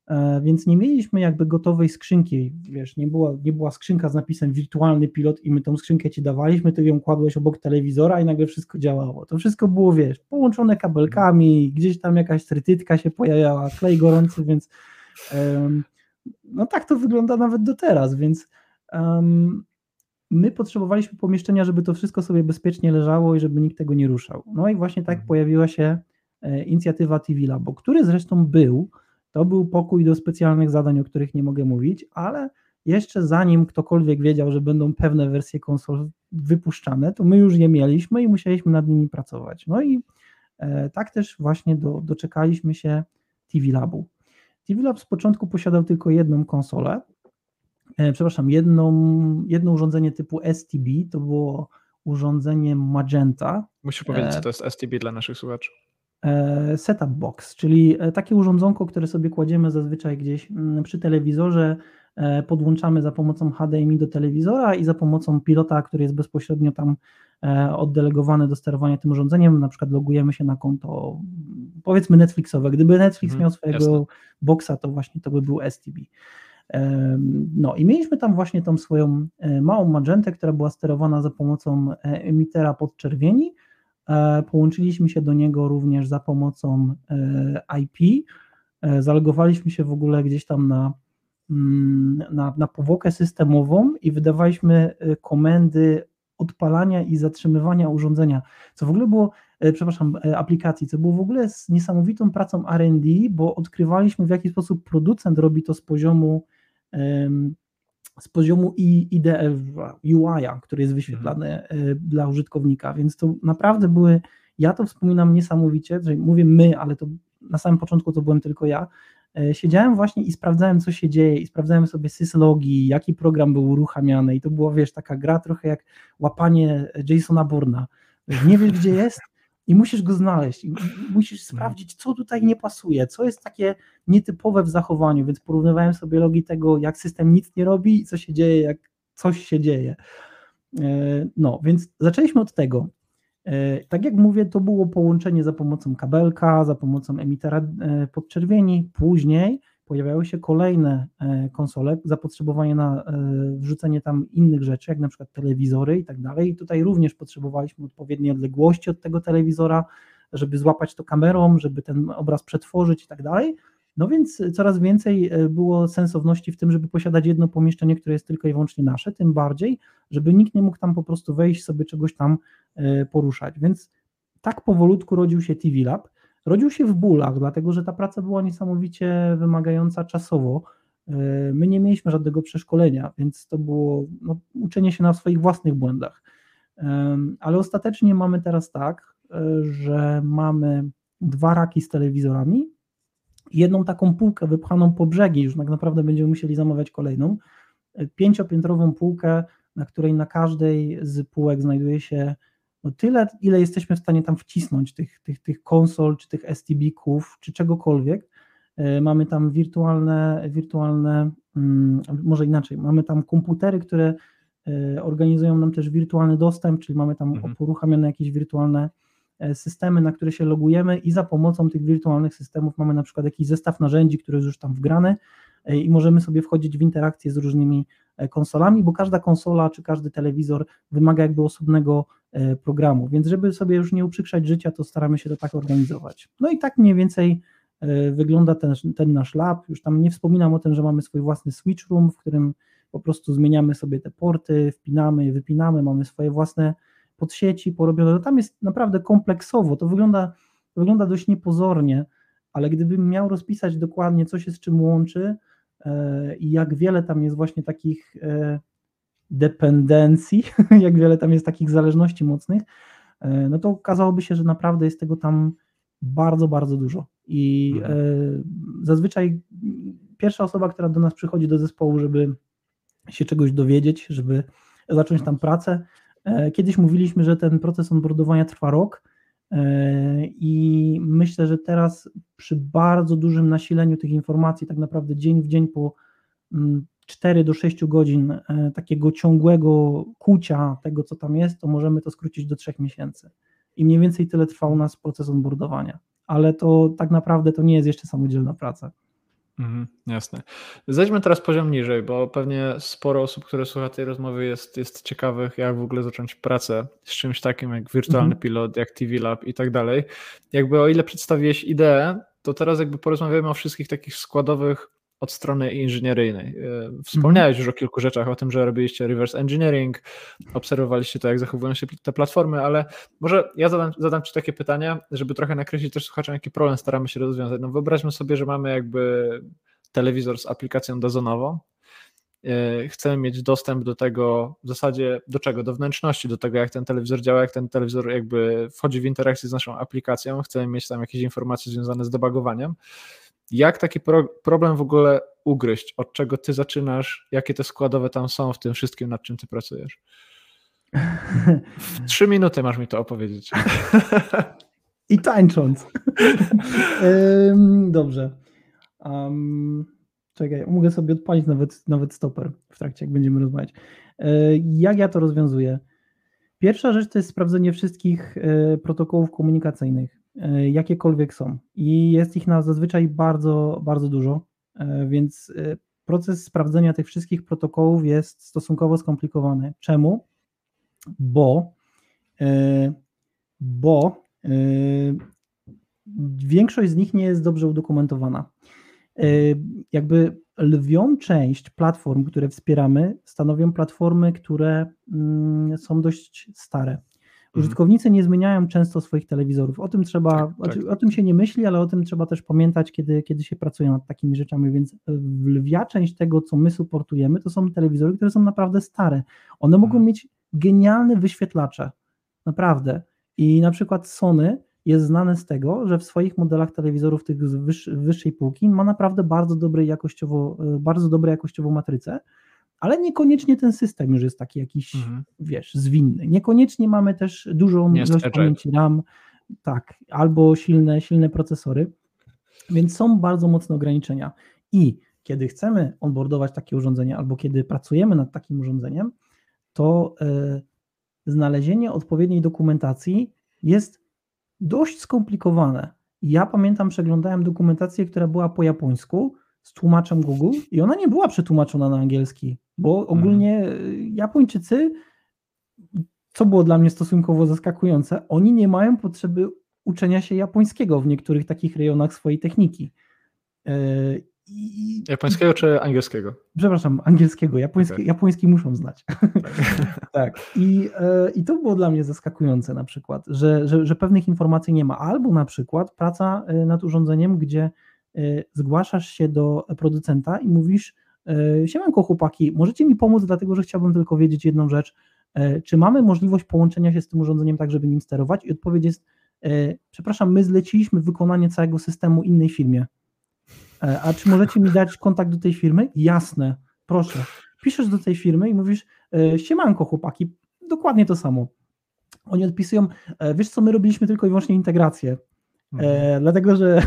e, więc nie mieliśmy jakby gotowej skrzynki, wiesz, nie była, nie była skrzynka z napisem wirtualny pilot i my tą skrzynkę ci dawaliśmy, ty ją kładłeś obok telewizora i nagle wszystko działało. To wszystko było, wiesz, połączone kabelkami, gdzieś tam jakaś trytytka się pojawiała, klej gorący, więc um, no tak to wygląda nawet do teraz, więc um, my potrzebowaliśmy pomieszczenia, żeby to wszystko sobie bezpiecznie leżało i żeby nikt tego nie ruszał. No i właśnie tak mhm. pojawiła się e, inicjatywa TV Labo, który zresztą był, to był pokój do specjalnych zadań, o których nie mogę mówić, ale jeszcze zanim ktokolwiek wiedział, że będą pewne wersje konsol wypuszczane, to my już je mieliśmy i musieliśmy nad nimi pracować. No i e, tak też właśnie do, doczekaliśmy się TV Labu. TV Lab z początku posiadał tylko jedną konsolę, e, przepraszam, jedną, jedno urządzenie typu STB, to było urządzenie Magenta. Musisz powiedzieć, co to jest STB dla naszych słuchaczy. E, setup box, czyli e, takie urządzonko, które sobie kładziemy zazwyczaj gdzieś mm, przy telewizorze, podłączamy za pomocą HDMI do telewizora i za pomocą pilota, który jest bezpośrednio tam oddelegowany do sterowania tym urządzeniem, na przykład logujemy się na konto powiedzmy Netflixowe. Gdyby Netflix mhm, miał swojego jasne. boxa, to właśnie to by był STB. No i mieliśmy tam właśnie tą swoją e, małą magentę, która była sterowana za pomocą e, emitera podczerwieni. E, połączyliśmy się do niego również za pomocą IP. Zalegowaliśmy się w ogóle gdzieś tam na, na, na powłokę systemową i wydawaliśmy komendy odpalania i zatrzymywania urządzenia, co w ogóle było, e, przepraszam, e, aplikacji, co było w ogóle z niesamowitą pracą R&D, bo odkrywaliśmy w jaki sposób producent robi to z poziomu z poziomu IDE, UI-a, który jest wyświetlany mhm. Dla użytkownika, więc to naprawdę były, ja to wspominam niesamowicie, że mówię my, ale to na samym początku to byłem tylko ja, siedziałem właśnie i sprawdzałem, co się dzieje, i sprawdzałem sobie syslogi, jaki program był uruchamiany, i to była, wiesz, taka gra trochę jak łapanie Jasona Burna. Nie wiesz, gdzie jest, i musisz go znaleźć, i musisz mhm. sprawdzić, co tutaj nie pasuje, co jest takie nietypowe w zachowaniu, więc porównywałem sobie logi tego, jak system nic nie robi i co się dzieje, jak coś się dzieje. E, no, więc zaczęliśmy od tego. E, tak jak mówię, to było połączenie za pomocą kabelka, za pomocą emitera e, podczerwieni. Później pojawiały się kolejne e, konsole, zapotrzebowanie na wrzucenie tam innych rzeczy, jak na przykład telewizory i tak dalej. I tutaj również potrzebowaliśmy odpowiedniej odległości od tego telewizora, żeby złapać to kamerą, żeby ten obraz przetworzyć i tak dalej. No więc coraz więcej było sensowności w tym, żeby posiadać jedno pomieszczenie, które jest tylko i wyłącznie nasze, tym bardziej, żeby nikt nie mógł tam po prostu wejść, sobie czegoś tam poruszać. Więc tak powolutku rodził się TV Lab. Rodził się w bólach, dlatego że ta praca była niesamowicie wymagająca czasowo. E, my nie mieliśmy żadnego przeszkolenia, więc to było no, uczenie się na swoich własnych błędach. Ale ostatecznie mamy teraz tak, że mamy dwa raki z telewizorami, jedną taką półkę wypchaną po brzegi, już tak naprawdę będziemy musieli zamawiać kolejną, pięciopiętrową półkę, na której na każdej z półek znajduje się no tyle, ile jesteśmy w stanie tam wcisnąć tych, tych, tych konsol, czy tych STB-ków, czy czegokolwiek. E, mamy tam wirtualne, wirtualne, mm, może inaczej, mamy tam komputery, które e, organizują nam też wirtualny dostęp, czyli mamy tam mhm. poruchamiane jakieś wirtualne E, systemy, na które się logujemy i za pomocą tych wirtualnych systemów mamy na przykład jakiś zestaw narzędzi, który jest już tam wgrany i możemy sobie wchodzić w interakcję z różnymi konsolami, bo każda konsola czy każdy telewizor wymaga jakby osobnego programu, więc żeby sobie już nie uprzykrzać życia, to staramy się to tak organizować. No i tak mniej więcej wygląda ten, ten nasz lab, już tam nie wspominam o tym, że mamy swój własny switch room, w którym po prostu zmieniamy sobie te porty, wpinamy, wypinamy, mamy swoje własne pod sieci porobione, no tam jest naprawdę kompleksowo, to wygląda, wygląda dość niepozornie, ale gdybym miał rozpisać dokładnie, co się z czym łączy e, i jak wiele tam jest właśnie takich e, dependencji, jak wiele tam jest takich zależności mocnych, e, no to okazałoby się, że naprawdę jest tego tam bardzo, bardzo dużo. I mhm. zazwyczaj pierwsza osoba, która do nas przychodzi do zespołu, żeby się czegoś dowiedzieć, żeby zacząć tam pracę, E, kiedyś mówiliśmy, że ten proces onboardowania trwa rok e, i myślę, że teraz przy bardzo dużym nasileniu tych informacji, tak naprawdę dzień w dzień po, 4 do 6 godzin e, takiego ciągłego kucia tego, co tam jest, to możemy to skrócić do 3 miesięcy. I mniej więcej tyle trwa u nas proces onboardowania. Ale to tak naprawdę to nie jest jeszcze samodzielna praca. Mhm, jasne. Zejdźmy teraz poziom niżej, bo pewnie sporo osób, które słucha tej rozmowy jest, jest ciekawych, jak w ogóle zacząć pracę z czymś takim jak wirtualny mhm. pilot, jak TV Lab i tak dalej. Jakby o ile przedstawiłeś ideę, to teraz jakby porozmawiamy o wszystkich takich składowych od strony inżynieryjnej. E, wspomniałeś już o kilku rzeczach, o tym, że robiliście reverse engineering, obserwowaliście to, jak zachowują się te platformy, ale może ja zadam, zadam Ci takie pytanie, żeby trochę nakreślić też słuchaczom, jaki problem staramy się rozwiązać. No wyobraźmy sobie, że mamy jakby telewizor z aplikacją dozonową, e, chcemy mieć dostęp do tego, w zasadzie do czego? Do wnętrzności, do tego, jak ten telewizor działa, jak ten telewizor jakby wchodzi w interakcję z naszą aplikacją, chcemy mieć tam jakieś informacje związane z debugowaniem jak taki pro, problem w ogóle ugryźć? Od czego ty zaczynasz? Jakie te składowe tam są w tym wszystkim, nad czym ty pracujesz? W trzy minuty masz mi to opowiedzieć. I tańcząc. Dobrze. Um, czekaj, mogę sobie odpalić nawet, nawet stoper w trakcie, jak będziemy rozmawiać. E, jak ja to rozwiązuję? Pierwsza rzecz to jest sprawdzenie wszystkich e, protokołów komunikacyjnych. E, jakiekolwiek są. I jest ich na zazwyczaj bardzo, bardzo dużo, e, więc e, proces sprawdzenia tych wszystkich protokołów jest stosunkowo skomplikowany. Czemu? Bo, bo większość z nich nie jest dobrze udokumentowana. Jakby lwią część platform, które wspieramy, stanowią platformy, które mm, są dość stare. Mhm. Użytkownicy nie zmieniają często swoich telewizorów. O tym trzeba, tak, tak. o tym się nie myśli, ale o tym trzeba też pamiętać, kiedy, kiedy się pracuje nad takimi rzeczami. Więc lwia część tego, co my supportujemy, to są telewizory, które są naprawdę stare. One mogą mhm. mieć genialne wyświetlacze. Naprawdę. I na przykład Sony jest znane z tego, że w swoich modelach telewizorów tych z wyższej półki ma naprawdę bardzo dobre jakościowo, bardzo dobre jakościowo matryce ale niekoniecznie ten system już jest taki jakiś, mhm. wiesz, zwinny. Niekoniecznie mamy też dużą Nie ilość pamięci RAM, tak, albo silne, silne procesory, więc są bardzo mocne ograniczenia. I kiedy chcemy onboardować takie urządzenie, albo kiedy pracujemy nad takim urządzeniem, to y, znalezienie odpowiedniej dokumentacji jest dość skomplikowane. Ja pamiętam, przeglądałem dokumentację, która była po japońsku z tłumaczem Google i ona nie była przetłumaczona na angielski. Bo ogólnie mhm. Japończycy, co było dla mnie stosunkowo zaskakujące, oni nie mają potrzeby uczenia się japońskiego w niektórych takich rejonach swojej techniki. E, I, japońskiego czy angielskiego? Przepraszam, angielskiego. Japoński, okay. japoński muszą znać. Tak. tak. I, e, I to było dla mnie zaskakujące na przykład, że, że, że pewnych informacji nie ma. Albo na przykład praca nad urządzeniem, gdzie zgłaszasz się do producenta i mówisz, siemanko chłopaki, możecie mi pomóc, dlatego że chciałbym tylko wiedzieć jedną rzecz. E, czy mamy możliwość połączenia się z tym urządzeniem tak, żeby nim sterować? I odpowiedź jest, e, przepraszam, my zleciliśmy wykonanie całego systemu innej firmie. A czy możecie mi dać kontakt do tej firmy? Jasne, proszę. Piszesz do tej firmy i mówisz, siemanko chłopaki, dokładnie to samo. Oni odpisują, wiesz co, my robiliśmy tylko i wyłącznie integrację. E, mhm. dlatego, że.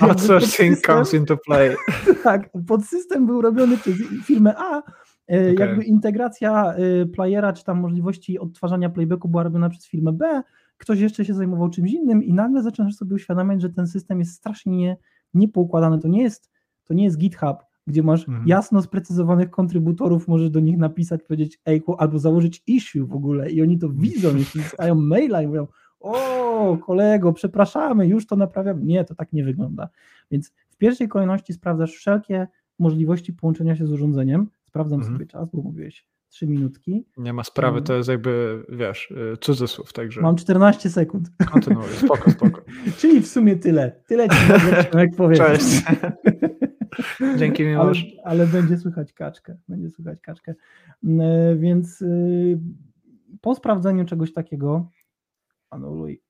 Outsourcing comes into play. Tak, podsystem był robiony przez firmę A. E, okay. Jakby integracja e, playera, czy tam możliwości odtwarzania playbacku była robiona przez firmę B. Ktoś jeszcze się zajmował czymś innym, i nagle zaczynasz sobie uświadamiać, że ten system jest strasznie nie, niepoukładany. To nie jest, to nie jest GitHub, gdzie masz mhm. jasno sprecyzowanych kontrybutorów, możesz do nich napisać, powiedzieć, ej, albo założyć issue w ogóle, i oni to widzą, jeśli dostają maila i mówią, o kolego, przepraszamy, już to naprawiam. Nie, to tak nie wygląda. Więc w pierwszej kolejności sprawdzasz wszelkie możliwości połączenia się z urządzeniem. Sprawdzam mhm. sobie czas, bo mówiłeś trzy minutki. Nie ma sprawy, to jest jakby, wiesz, y, cudzysłów, także... Mam 14 sekund. Kontynuuję, spoko, spoko. Czyli w sumie tyle. Tyle ci jak powiedzieć. Cześć. Dzięki mi ale, ale będzie słychać kaczkę, będzie słychać kaczkę. Więc y, po sprawdzeniu czegoś takiego anuluj.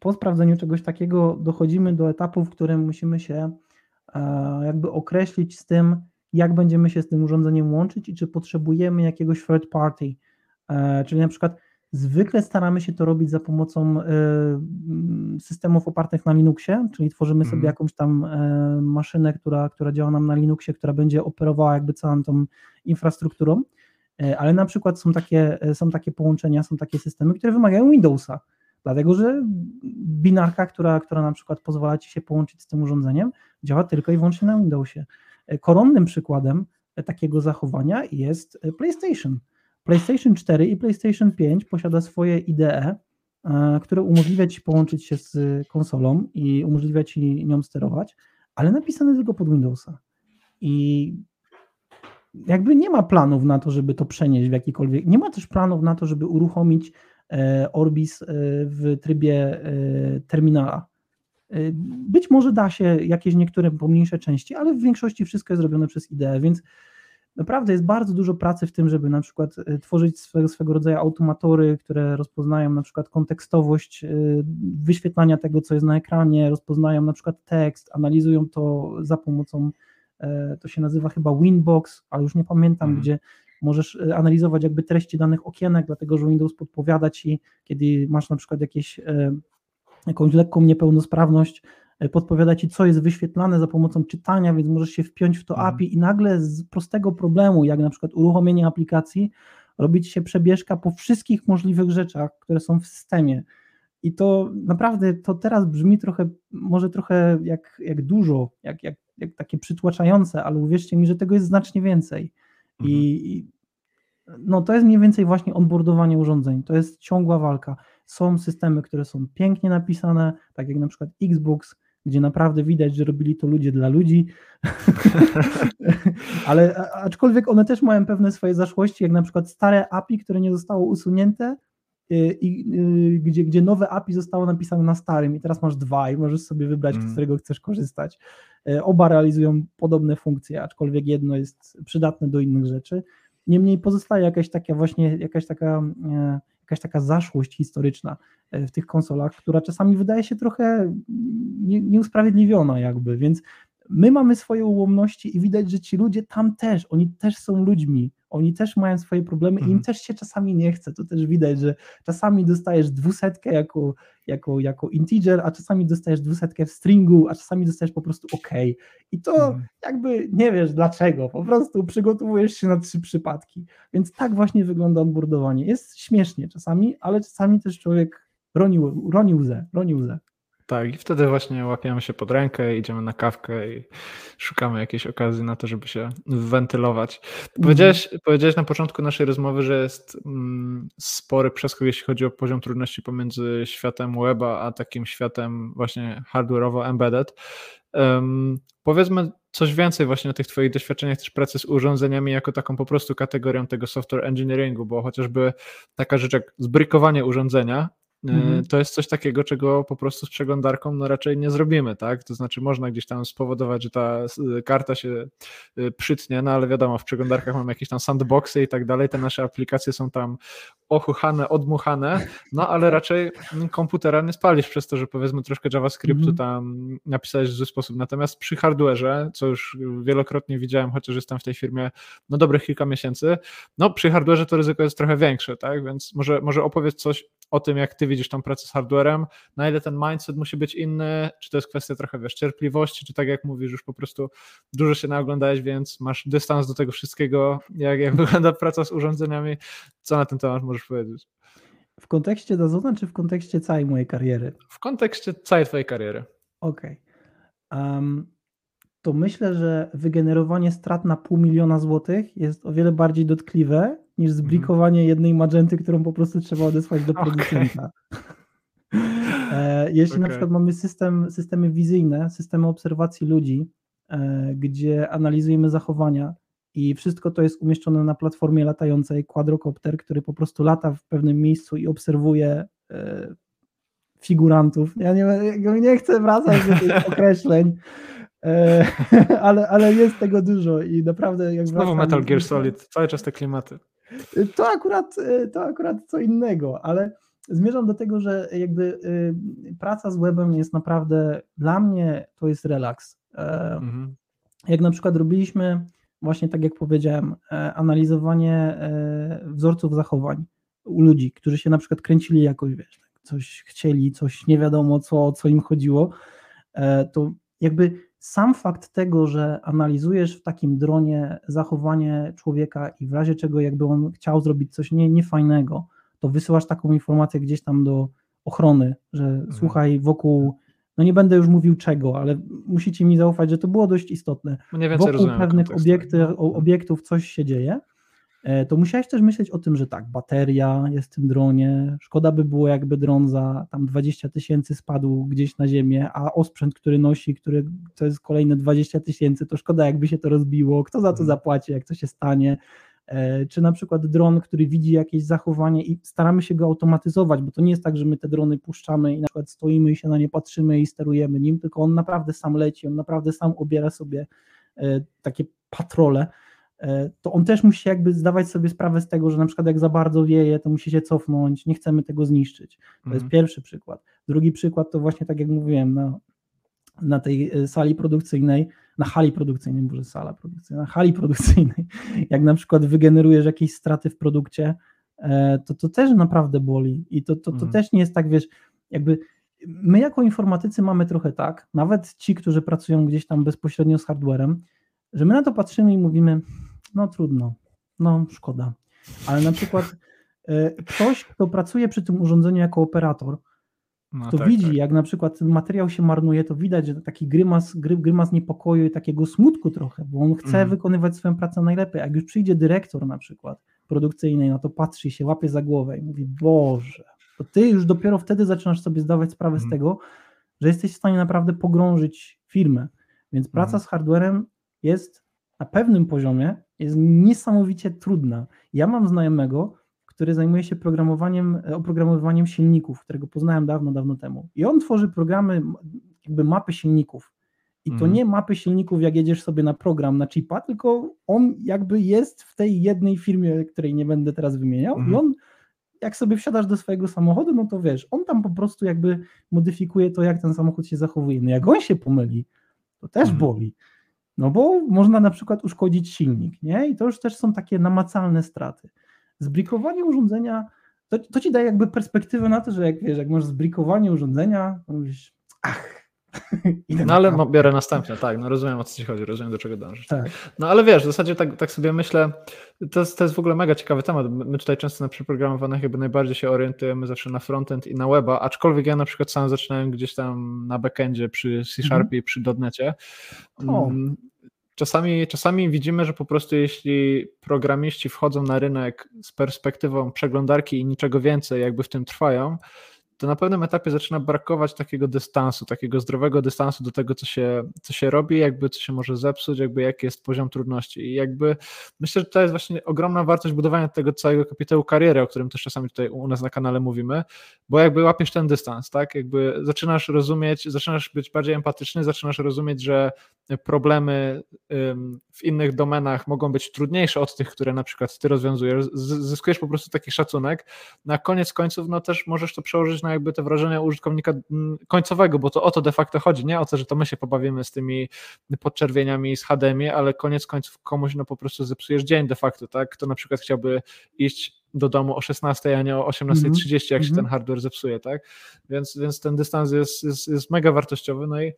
Po sprawdzeniu czegoś takiego dochodzimy do etapu, w którym musimy się e, jakby określić z tym, jak będziemy się z tym urządzeniem łączyć i czy potrzebujemy jakiegoś third party, e, czyli na przykład Zwykle staramy się to robić za pomocą systemów opartych na Linuxie, czyli tworzymy sobie mhm. jakąś tam maszynę, która, która działa nam na Linuxie, która będzie operowała jakby całą tą infrastrukturą, ale na przykład są takie, są takie połączenia, są takie systemy, które wymagają Windowsa, dlatego że binarka, która, która na przykład pozwala Ci się połączyć z tym urządzeniem, działa tylko i wyłącznie na Windowsie. Koronnym przykładem takiego zachowania jest PlayStation. PlayStation 4 i PlayStation 5 posiada swoje IDE, e, które umożliwia Ci połączyć się z konsolą i umożliwia Ci nią sterować, ale napisane tylko pod Windowsa. I jakby nie ma planów na to, żeby to przenieść w jakikolwiek, nie ma też planów na to, żeby uruchomić e, Orbis e, w trybie terminala. Być może da się jakieś niektóre pomniejsze części, ale w większości wszystko jest robione przez IDE, więc naprawdę jest bardzo dużo pracy w tym, żeby na przykład tworzyć swego, swego rodzaju automatory, które rozpoznają na przykład kontekstowość wyświetlania tego, co jest na ekranie, rozpoznają na przykład tekst, analizują to za pomocą, e, to się nazywa chyba Winbox, ale już nie pamiętam, mhm. gdzie możesz y, analizować jakby treści danych okienek, dlatego że Windows podpowiada ci, kiedy masz na przykład jakieś, e, jakąś lekką niepełnosprawność, E, podpowiada ci, co jest wyświetlane za pomocą czytania, więc możesz się wpiąć w to mhm. API i nagle z prostego problemu, jak na przykład uruchomienie aplikacji, robić się przebieżka po wszystkich możliwych rzeczach, które są w systemie. I to naprawdę to teraz brzmi trochę, może trochę jak, jak dużo, jak, jak, jak takie przytłaczające, ale uwierzcie mi, że tego jest znacznie więcej. Mhm. I no, to jest mniej więcej właśnie onboardowanie urządzeń. To jest ciągła walka. Są systemy, które są pięknie napisane, tak jak na przykład Xbox, gdzie naprawdę widać, że robili to ludzie dla ludzi, ale aczkolwiek one też mają pewne swoje zaszłości, jak na przykład stare API, które nie zostało usunięte y, i y, gdzie, gdzie nowe API zostało napisane na starym i teraz masz dwa i możesz sobie wybrać, mm. z którego chcesz korzystać. Y, oba realizują podobne funkcje, aczkolwiek jedno jest przydatne do innych rzeczy. Niemniej pozostaje jakaś taka właśnie, jakaś taka jakaś taka zaszłość historyczna w tych konsolach, która czasami wydaje się trochę nieusprawiedliwiona jakby, więc my mamy swoje ułomności i widać, że ci ludzie tam też, oni też są ludźmi, oni też mają swoje problemy i im mhm. też się czasami nie chce. To też widać, że czasami dostajesz dwusetkę jako, jako, jako integer, a czasami dostajesz dwusetkę w stringu, a czasami dostajesz po prostu OK. I to mhm. jakby nie wiesz dlaczego, po prostu przygotowujesz się na trzy przypadki. Więc tak właśnie wygląda onboardowanie. Jest śmiesznie czasami, ale czasami też człowiek roni, roni łzę, roni łzę. Tak, i wtedy właśnie łapiemy się pod rękę, idziemy na kawkę i szukamy jakiejś okazji na to, żeby się wentylować. Powiedziałeś, mm. powiedziałeś na początku naszej rozmowy, że jest mm, spory przeskok, jeśli chodzi o poziom trudności pomiędzy światem weba, a takim światem właśnie hardware'owo embedded. Um, powiedzmy coś więcej właśnie o tych Twoich doświadczeniach też pracy z urządzeniami jako taką po prostu kategorią tego software engineeringu, bo chociażby taka rzecz jak zbrykowanie urządzenia Mhm. to jest coś takiego, czego po prostu z przeglądarką no raczej nie zrobimy, tak? To znaczy można gdzieś tam spowodować, że ta karta się y, przytnie, no ale wiadomo, w przeglądarkach mamy jakieś tam sandboxy i tak dalej, te nasze aplikacje są tam ochuchane, odmuchane, no ale raczej komputera nie spalisz przez to, że powiedzmy troszkę JavaScriptu mhm. tam napisałeś w zły sposób. Natomiast przy hardware'ze, co już wielokrotnie widziałem, chociaż jestem w tej firmie no dobrych kilka miesięcy, no przy hardware'ze to ryzyko jest trochę większe, tak? Więc może, może opowiedz coś o tym, jak ty widzisz tą pracę z hardwarem, na ile ten mindset musi być inny, czy to jest kwestia trochę wiesz, cierpliwości, czy tak jak mówisz, już po prostu dużo się naoglądałeś, więc masz dystans do tego wszystkiego, jak, jak wygląda praca z urządzeniami, co na ten temat możesz powiedzieć? W kontekście Dazona, czy w kontekście całej mojej kariery? W kontekście całej twojej kariery. Okej. Okay. Um, to myślę, że wygenerowanie strat na pół miliona złotych jest o wiele bardziej dotkliwe niż mhm. zblikowanie jednej magenty, którą po prostu trzeba odesłać do producenta. Okay. Jeśli okay. na przykład mamy system, systemy wizyjne, systemy obserwacji ludzi, e, gdzie analizujemy zachowania i wszystko to jest umieszczone na platformie latającej, quadrocopter, który po prostu lata w pewnym miejscu i obserwuje e, figurantów. Ja nie, nie chcę wracać do tych określeń, e, ale, ale jest tego dużo i naprawdę jak Znowu Metal Gear Solid, cały czas te klimaty. To akurat, to akurat co innego, ale zmierzam do tego, że jakby y, praca z webem jest naprawdę, dla mnie to jest relaks. E, mhm. Jak na przykład robiliśmy właśnie tak jak powiedziałem, e, analizowanie e, wzorców zachowań u ludzi, którzy się na przykład kręcili jakoś, wiesz, tak, coś chcieli, coś nie wiadomo co, o co im chodziło, e, to jakby sam fakt tego, że analizujesz w takim dronie zachowanie człowieka i w razie czego jakby on chciał zrobić coś nie, niefajnego, to wysyłasz taką informację gdzieś tam do ochrony, że mhm. słuchaj, wokół, no nie będę już mówił czego, ale musicie mi zaufać, że to było dość istotne. Wokół pewnych obiekty, no. obiektów coś się dzieje to musiałeś też myśleć o tym, że tak, bateria jest w tym dronie, szkoda by było jakby dron za tam 20 tysięcy spadł gdzieś na ziemię, a osprzęt, który nosi, który to jest kolejne 20 tysięcy, to szkoda jakby się to rozbiło, kto za to mhm. zapłaci, jak to się stanie, e, czy na przykład dron, który widzi jakieś zachowanie i staramy się go automatyzować, bo to nie jest tak, że my te drony puszczamy i na przykład stoimy i się na nie patrzymy i sterujemy nim, tylko on naprawdę sam leci, on naprawdę sam obiera sobie e, takie patrole, E, to on też musi jakby zdawać sobie sprawę z tego, że na przykład jak za bardzo wieje, to musi się cofnąć, nie chcemy tego zniszczyć. To mhm. jest pierwszy przykład. Drugi przykład to właśnie tak jak mówiłem, na, na tej e, sali produkcyjnej, na hali produkcyjnej, może sala produkcyjna, na hali produkcyjnej, jak na przykład wygenerujesz jakieś straty w produkcie, e, to to też naprawdę boli i to, to, to mhm. też nie jest tak, wiesz, jakby my jako informatycy mamy trochę tak, nawet ci, którzy pracują gdzieś tam bezpośrednio z hardwarem, że my na to patrzymy i mówimy, no trudno, no szkoda. Ale na przykład e, ktoś, kto pracuje przy tym urządzeniu jako operator, no, to tak, widzi, tak. jak na przykład ten materiał się marnuje, to widać, że taki grymas, grymas niepokoju i takiego smutku trochę, bo on chce mhm. wykonywać swoją pracę najlepiej. Jak już przyjdzie dyrektor na przykład produkcyjnej, no to patrzy się, łapie za głowę i mówi, Boże, to ty już dopiero wtedy zaczynasz sobie zdawać sprawę z mhm. tego, że jesteś w stanie naprawdę pogrążyć firmę. Więc praca mhm. z hardwarem jest na pewnym poziomie jest niesamowicie trudna. Ja mam znajomego, który zajmuje się programowaniem, oprogramowywaniem silników, którego poznałem dawno, dawno temu. I on tworzy programy, jakby mapy silników. I to mm. nie mapy silników, jak jedziesz sobie na program, na chipa, tylko on jakby jest w tej jednej firmie, której nie będę teraz wymieniał, mm. i mhm. on, jak sobie wsiadasz do swojego samochodu, no to wiesz, on tam po prostu jakby modyfikuje to, jak ten samochód się zachowuje. No jak on się pomyli, to też mm. boli. No bo można na przykład uszkodzić silnik, nie? I to już też są takie namacalne straty. Zbrikowanie urządzenia, to, to ci daje jakby perspektywę na to, że jak wiesz, jak masz zbrikowanie urządzenia, to mówisz, ach, no ale no, biorę następne, tak, no rozumiem o co ci chodzi, rozumiem do czego dążysz. Tak. No ale wiesz, w zasadzie tak, tak sobie myślę, to jest, to jest w ogóle mega ciekawy temat. My tutaj często na przeprogramowanych jakby najbardziej się orientujemy zawsze na frontend i na weba, aczkolwiek ja na przykład sam zaczynałem gdzieś tam na backendzie przy C-Sharpie i przy .NETie. Mm, czasami, czasami widzimy, że po prostu jeśli programiści wchodzą na rynek z perspektywą przeglądarki i niczego więcej jakby w tym trwają, to na pewnym etapie zaczyna brakować takiego dystansu, takiego zdrowego dystansu do tego, co się, co się robi, jakby co się może zepsuć, jakby jaki jest poziom trudności. I jakby myślę, że to jest właśnie ogromna wartość budowania tego całego kapitału kariery, o którym też czasami tutaj u nas na kanale mówimy, bo jakby łapiesz ten dystans, tak? Jakby zaczynasz rozumieć, zaczynasz być bardziej empatyczny, zaczynasz rozumieć, że problemy w innych domenach mogą być trudniejsze od tych, które na przykład ty rozwiązujesz. Zyskujesz po prostu taki szacunek. Na koniec końców, no też możesz to przełożyć na jakby te wrażenia użytkownika mm, końcowego, bo to o to de facto chodzi, nie o to, że to my się pobawimy z tymi podczerwieniami z HDMI, ale koniec końców komuś no po prostu zepsujesz dzień de facto, tak? Kto na przykład chciałby iść do domu o 16, a nie o 18.30, mm -hmm. jak się mm -hmm. ten hardware zepsuje, tak? Więc, więc ten dystans jest, jest, jest mega wartościowy, no i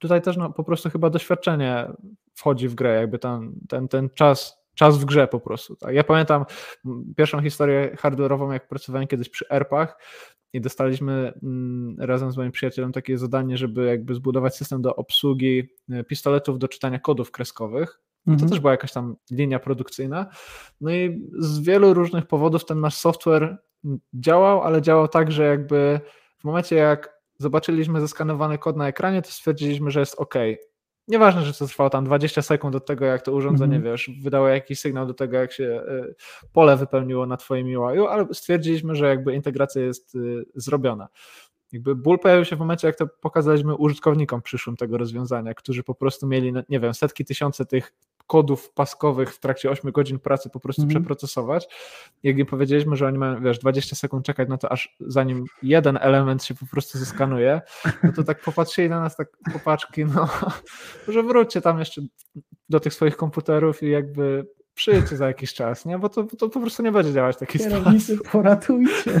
tutaj też no, po prostu chyba doświadczenie wchodzi w grę, jakby ten, ten, ten czas czas w grze po prostu. Tak? Ja pamiętam pierwszą historię hardware'ową, jak pracowałem kiedyś przy ERPach i dostaliśmy mm, razem z moim przyjacielem takie zadanie, żeby jakby zbudować system do obsługi e, pistoletów do czytania kodów kreskowych. Mhm. To też była jakaś tam linia produkcyjna. No i z wielu różnych powodów ten nasz software działał, ale działał tak, że jakby w momencie jak zobaczyliśmy zeskanowany kod na ekranie, to stwierdziliśmy, że jest OK. Nieważne, że to trwało tam 20 sekund od tego, jak to urządzenie, mm -hmm. wiesz, wydało jakiś sygnał do tego, jak się y, pole wypełniło na twoim UI, ale stwierdziliśmy, że jakby integracja jest y, zrobiona. Jakby ból pojawił się w momencie, jak to pokazaliśmy użytkownikom przyszłym tego rozwiązania, którzy po prostu mieli, no, nie wiem, setki tysiące tych kodów paskowych w trakcie 8 godzin pracy po prostu -hmm. przeprocesować. Jak im powiedzieliśmy, że oni mają, wiesz, 20 sekund czekać na to, aż zanim jeden element się po prostu zeskanuje, no to tak popatrzyli na nas, tak popaczki, no, że wróćcie tam jeszcze do tych swoich komputerów i jakby przyjdźcie za jakiś czas, nie? Bo to, to po prostu nie będzie działać taki sposób. Kierownicy, poratujcie.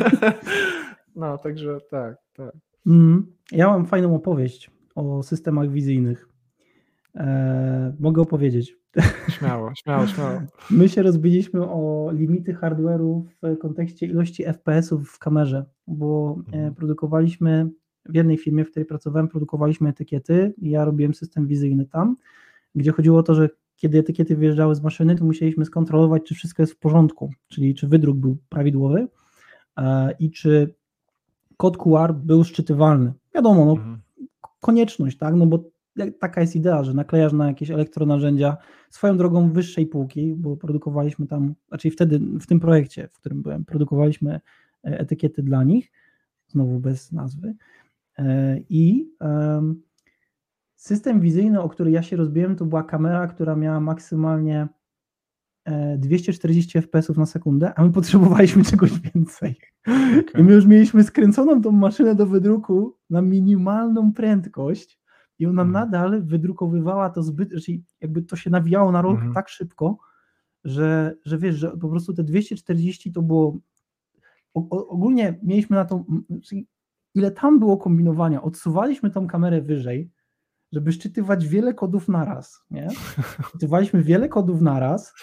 No, także tak, tak. Mm, ja mam fajną opowieść o systemach wizyjnych. Eee, mogę opowiedzieć. Śmiało, śmiało, śmiało. My się rozbiliśmy o limity hardware'u w kontekście ilości FPS-ów w kamerze, bo e, Mhm. produkowaliśmy w jednej firmie, w której pracowałem, produkowaliśmy etykiety i ja robiłem system wizyjny tam, gdzie chodziło o to, że kiedy etykiety wyjeżdżały z maszyny, to musieliśmy skontrolować, czy wszystko jest w porządku, czyli czy wydruk był prawidłowy e, i czy kod QR był szczytywalny. Wiadomo, no, Mhm. konieczność, tak? No bo taka jest idea, że naklejasz na jakieś elektronarzędzia swoją drogą wyższej półki, bo produkowaliśmy tam, znaczy wtedy w tym projekcie, w którym byłem, produkowaliśmy e, etykiety dla nich, znowu bez nazwy. E, I em, system wizyjny, o który ja się rozbiłem, to była kamera, która miała maksymalnie e, 240 fps na sekundę, a my potrzebowaliśmy czegoś więcej. I my już mieliśmy skręconą tą maszynę do wydruku na minimalną prędkość i ona Mhm. nadal wydrukowywała to zbyt, czyli jakby to się nawijało na rolkę Mhm. tak szybko, że, że wiesz, że po prostu te 240 to było o, ogólnie mieliśmy na to, czyli ile tam było kombinowania, odsuwaliśmy tą kamerę wyżej, żeby szczytywać wiele kodów naraz, nie? Szczytywaliśmy wiele kodów naraz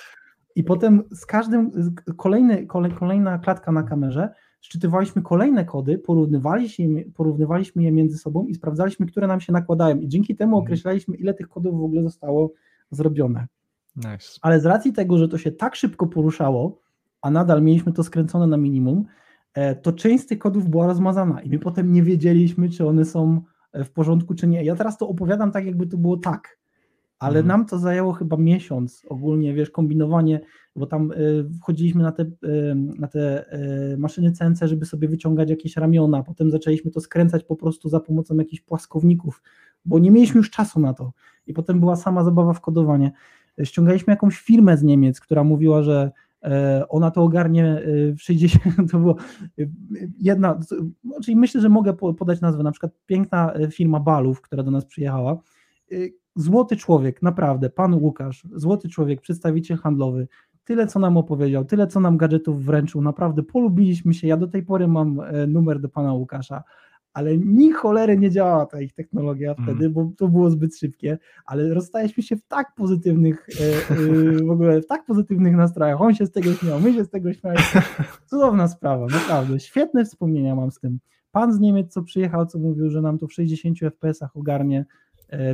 i potem z każdym, kolejny, kolej, kolejna klatka na kamerze, szczytywaliśmy kolejne kody, porównywaliśmy, porównywaliśmy je między sobą i sprawdzaliśmy, które nam się nakładają i dzięki temu Mhm. określaliśmy, ile tych kodów w ogóle zostało zrobione. Nice. Ale z racji tego, że to się tak szybko poruszało, a nadal mieliśmy to skręcone na minimum, e, to część z tych kodów była rozmazana i my potem nie wiedzieliśmy, czy one są e, w porządku, czy nie. Ja teraz to opowiadam tak, jakby to było tak, ale Mhm. nam to zajęło chyba miesiąc ogólnie, wiesz, kombinowanie, bo tam y, wchodziliśmy na te, y, na te y, maszyny CNC, żeby sobie wyciągać jakieś ramiona, potem zaczęliśmy to skręcać po prostu za pomocą jakichś płaskowników, bo nie mieliśmy już czasu na to i potem była sama zabawa w kodowanie. Ściągaliśmy jakąś firmę z Niemiec, która mówiła, że e, ona to ogarnie y, w 60, to było y, jedna, czyli myślę, że mogę po- podać nazwę, na przykład piękna y, firma Balów, która do nas przyjechała, Y, złoty człowiek, naprawdę, pan Łukasz, złoty człowiek, przedstawiciel handlowy, tyle co nam opowiedział, tyle co nam gadżetów wręczył, naprawdę polubiliśmy się, ja do tej pory mam e, numer do pana Łukasza, ale ni cholery nie działała ta ich technologia Mhm. wtedy, bo to było zbyt szybkie, ale rozstaliśmy się w tak pozytywnych, e, e, w ogóle w tak pozytywnych nastrojach, on się z tego śmiał, my się z tego śmialiśmy, cudowna sprawa, naprawdę, świetne wspomnienia mam z tym. Pan z Niemiec, co przyjechał, co mówił, że nam to w 60 FPS-ach ogarnie,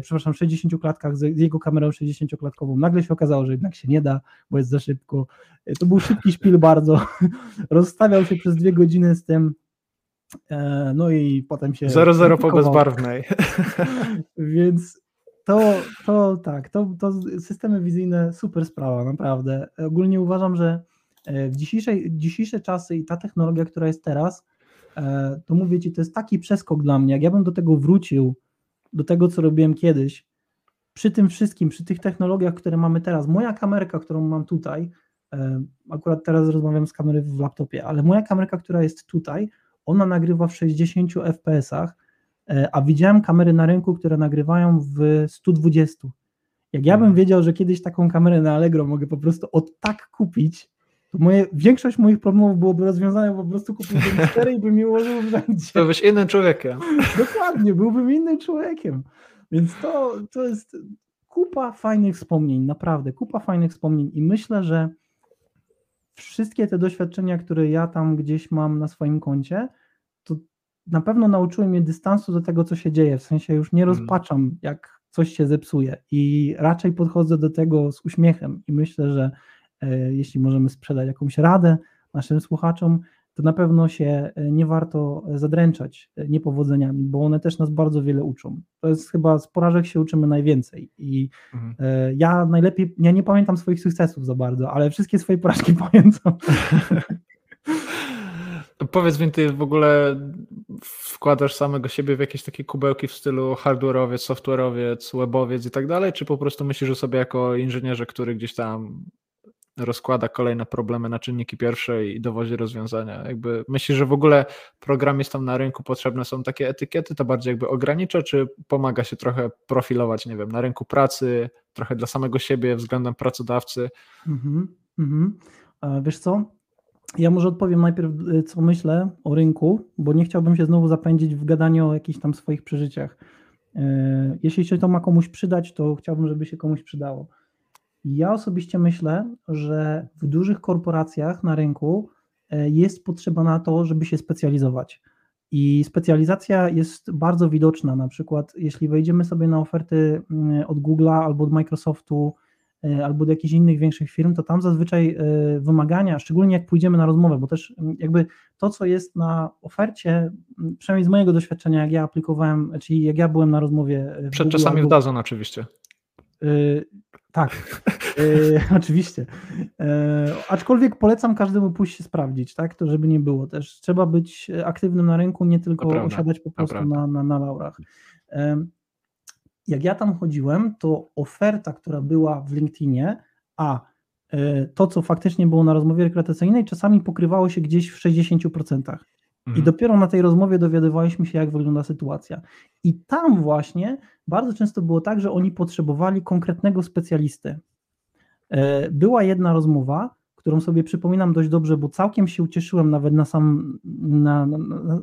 przepraszam, w 60 klatkach z, jego kamerą 60-klatkową. Nagle się okazało, że jednak się nie da, bo jest za szybko. E, To był szybki szpil bardzo. Rozstawiał się przez dwie godziny z tym. e, No i potem się. 0-0 po bezbarwnej. Więc to, to tak, to, to systemy wizyjne super sprawa, naprawdę. Ogólnie uważam, że e, w dzisiejszej, dzisiejsze czasy i ta technologia, która jest teraz, e, to mówię Ci, to jest taki przeskok dla mnie. Jak ja bym do tego wrócił, do tego, co robiłem kiedyś, przy tym wszystkim, przy tych technologiach, które mamy teraz, moja kamerka, którą mam tutaj, e, akurat teraz rozmawiam z kamery w laptopie, ale moja kamerka, która jest tutaj, ona nagrywa w 60 FPS-ach, e, a widziałem kamery na rynku, które nagrywają w 120. Jak ja bym Mhm. wiedział, że kiedyś taką kamerę na Allegro mogę po prostu od tak kupić, moje, większość moich problemów byłoby rozwiązane, po prostu kupiłbym cztery i bym je ułożył wszędzie. To być innym człowiekiem. Dokładnie, byłbym innym człowiekiem. Więc to, to jest kupa fajnych wspomnień, naprawdę, kupa fajnych wspomnień i myślę, że wszystkie te doświadczenia, które ja tam gdzieś mam na swoim koncie, to na pewno nauczyły mnie dystansu do tego, co się dzieje, w sensie już nie Mhm. rozpaczam, jak coś się zepsuje i raczej podchodzę do tego z uśmiechem i myślę, że jeśli możemy sprzedać jakąś radę naszym słuchaczom, to na pewno się e, nie warto zadręczać e, niepowodzeniami, bo one też nas bardzo wiele uczą. To jest chyba z porażek się uczymy najwięcej i Mhm. e, ja najlepiej, ja nie pamiętam swoich sukcesów za bardzo, ale wszystkie swoje porażki pamiętam. Powiedz mi, ty w ogóle wkładasz samego siebie w jakieś takie kubełki w stylu hardware'owiec, software'owiec, webowiec i tak dalej, czy po prostu myślisz o sobie jako inżynierze, który gdzieś tam rozkłada kolejne problemy na czynniki pierwsze i dowozi rozwiązania. Jakby myślisz, że w ogóle programistom na rynku potrzebne są takie etykiety, to bardziej jakby ogranicza, czy pomaga się trochę profilować, nie wiem, na rynku pracy, trochę dla samego siebie względem pracodawcy? Mhm, mhm. Wiesz co, ja może odpowiem najpierw, y, co myślę o rynku, bo nie chciałbym się znowu zapędzić w gadaniu o jakichś tam swoich przeżyciach. E, jeśli się to ma komuś przydać, to chciałbym, żeby się komuś przydało. Ja osobiście myślę, że w dużych korporacjach na rynku e, jest potrzeba na to, żeby się specjalizować. I specjalizacja jest bardzo widoczna. Na przykład, jeśli wejdziemy sobie na oferty mm, od Google'a albo od Microsoftu, e, albo do jakichś innych większych firm, to tam zazwyczaj wymagania, szczególnie jak pójdziemy na rozmowę, bo też mm, jakby to, co jest na ofercie, mm, przynajmniej z mojego doświadczenia, jak ja aplikowałem, czyli jak ja byłem na rozmowie. Przed Google, czasami albo, w Dazon oczywiście. Yy, tak, yy, oczywiście. Yy, aczkolwiek polecam każdemu pójść się sprawdzić, tak, to żeby nie było też. Trzeba być aktywnym na rynku, nie tylko osiadać po prostu na, na, na laurach. Jak ja tam chodziłem, to oferta, która była w LinkedInie, a to, co faktycznie było na rozmowie rekrutacyjnej, czasami pokrywało się gdzieś w 60%. I mhm. dopiero na tej rozmowie dowiadywaliśmy się, jak wygląda sytuacja. I tam właśnie bardzo często było tak, że oni potrzebowali konkretnego specjalisty. E, była jedna rozmowa, którą sobie przypominam dość dobrze, bo całkiem się ucieszyłem nawet na sam. Na, na, na,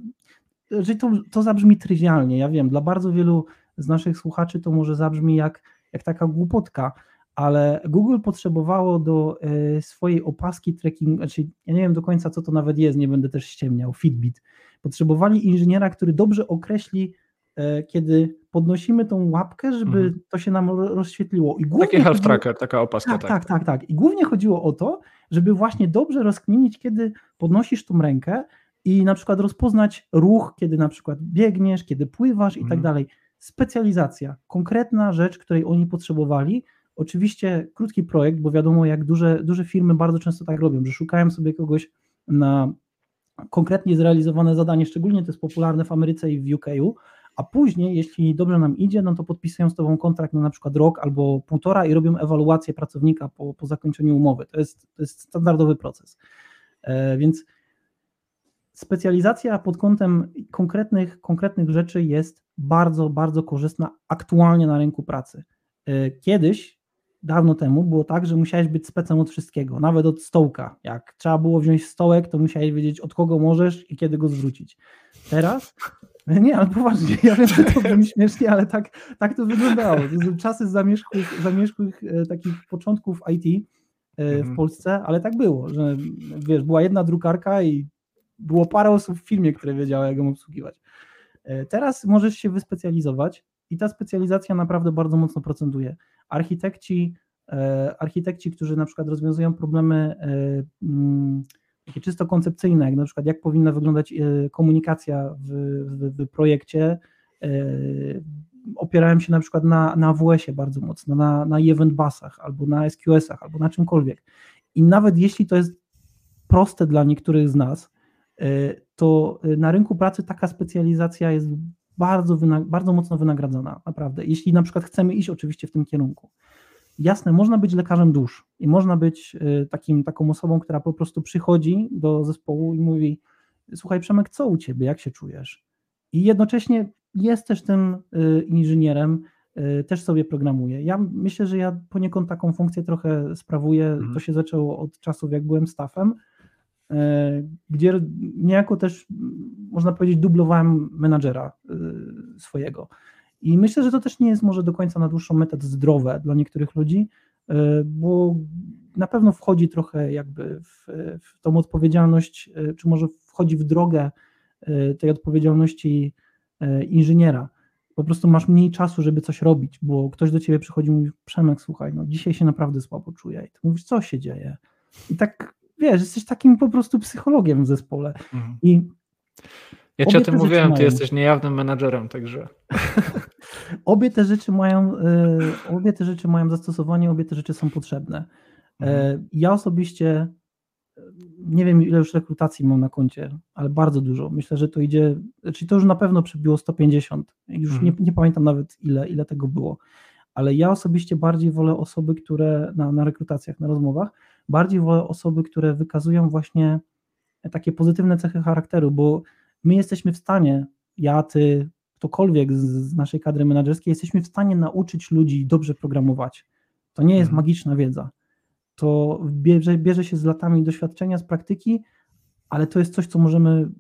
że to, to zabrzmi trywialnie, ja wiem, dla bardzo wielu z naszych słuchaczy to może zabrzmi jak, jak taka głupotka, ale Google potrzebowało do e, swojej opaski tracking, znaczy ja nie wiem do końca co to nawet jest, nie będę też ściemniał, Fitbit. Potrzebowali inżyniera, który dobrze określi, e, kiedy podnosimy tą łapkę, żeby mhm. to się nam rozświetliło. I Taki health tracker, taka opaska. Tak, tak, tak, tak, tak. I głównie chodziło o to, żeby właśnie dobrze rozkminić, kiedy podnosisz tą rękę i na przykład rozpoznać ruch, kiedy na przykład biegniesz, kiedy pływasz i tak mhm. dalej. Specjalizacja, konkretna rzecz, której oni potrzebowali, Oczywiście krótki projekt, bo wiadomo, jak duże, duże firmy bardzo często tak robią, że szukają sobie kogoś na konkretnie zrealizowane zadanie, szczególnie to jest popularne w Ameryce i w UK, a później, jeśli dobrze nam idzie, no to podpisują z Tobą kontrakt na na przykład rok albo półtora i robią ewaluację pracownika po, po zakończeniu umowy. To jest, to jest standardowy proces. E, więc specjalizacja pod kątem konkretnych, konkretnych rzeczy jest bardzo, bardzo korzystna aktualnie na rynku pracy. E, kiedyś dawno temu było tak, że musiałeś być specem od wszystkiego, nawet od stołka. Jak trzeba było wziąć stołek, to musiałeś wiedzieć od kogo możesz i kiedy go zwrócić. Teraz nie, ale poważnie, ja wiem, że to brzmi śmiesznie, ale tak, tak to wyglądało. Czasy zamierzchłych, zamierzchłych e, takich początków IT e, w mhm. Polsce, ale tak było, że wiesz, była jedna drukarka i było parę osób w filmie, które wiedziały, jak ją obsługiwać. E, teraz możesz się wyspecjalizować i ta specjalizacja naprawdę bardzo mocno procentuje architekci, e, architekci, którzy na przykład rozwiązują problemy e, mm, takie czysto koncepcyjne, jak na przykład jak powinna wyglądać e, komunikacja w, w, w projekcie, opierałem się na przykład na, na AWS-ie bardzo mocno, na, na event busach, albo na SQS-ach, albo na czymkolwiek. I nawet jeśli to jest proste dla niektórych z nas, to na rynku pracy taka specjalizacja jest bardzo, bardzo mocno wynagradzana, naprawdę. Jeśli na przykład chcemy iść oczywiście w tym kierunku. Jasne, można być lekarzem dusz i można być y, takim, taką osobą, która po prostu przychodzi do zespołu i mówi: Słuchaj, Przemek, co u ciebie, jak się czujesz? I jednocześnie jest też tym y, inżynierem, y, też sobie programuje. Ja myślę, że ja poniekąd taką funkcję trochę sprawuję. Mhm. To się zaczęło od czasów, jak byłem staffem E, gdzie niejako też, można powiedzieć, dublowałem menadżera e, swojego. I myślę, że to też nie jest może do końca na dłuższą metę zdrowe dla niektórych ludzi, e, bo na pewno wchodzi trochę jakby w, w tą odpowiedzialność, czy może wchodzi w drogę tej odpowiedzialności inżyniera. Po prostu masz mniej czasu, żeby coś robić, bo ktoś do ciebie przychodzi i mówi, Przemek, słuchaj, no dzisiaj się naprawdę słabo czuję. I ty mówisz, co się dzieje? I tak wiesz, jesteś takim po prostu psychologiem w zespole. Mhm. I ja ci o tym mówiłem, mają... ty jesteś niejawnym menadżerem, także. obie te rzeczy mają, y, obie te rzeczy mają zastosowanie, obie te rzeczy są potrzebne. E, mhm. Ja osobiście nie wiem, ile już rekrutacji mam na koncie, ale bardzo dużo. Myślę, że to idzie, czyli to już na pewno przebiło 150. Już mhm. nie, nie, pamiętam nawet, ile, ile tego było. Ale ja osobiście bardziej wolę osoby, które na, na rekrutacjach, na rozmowach, bardziej wolę osoby, które wykazują właśnie takie pozytywne cechy charakteru, bo my jesteśmy w stanie, ja, ty, ktokolwiek z naszej kadry menedżerskiej, jesteśmy w stanie nauczyć ludzi dobrze programować. To nie jest mhm. magiczna wiedza. To bierze, bierze się z latami doświadczenia, z praktyki, ale to jest coś, co możemy,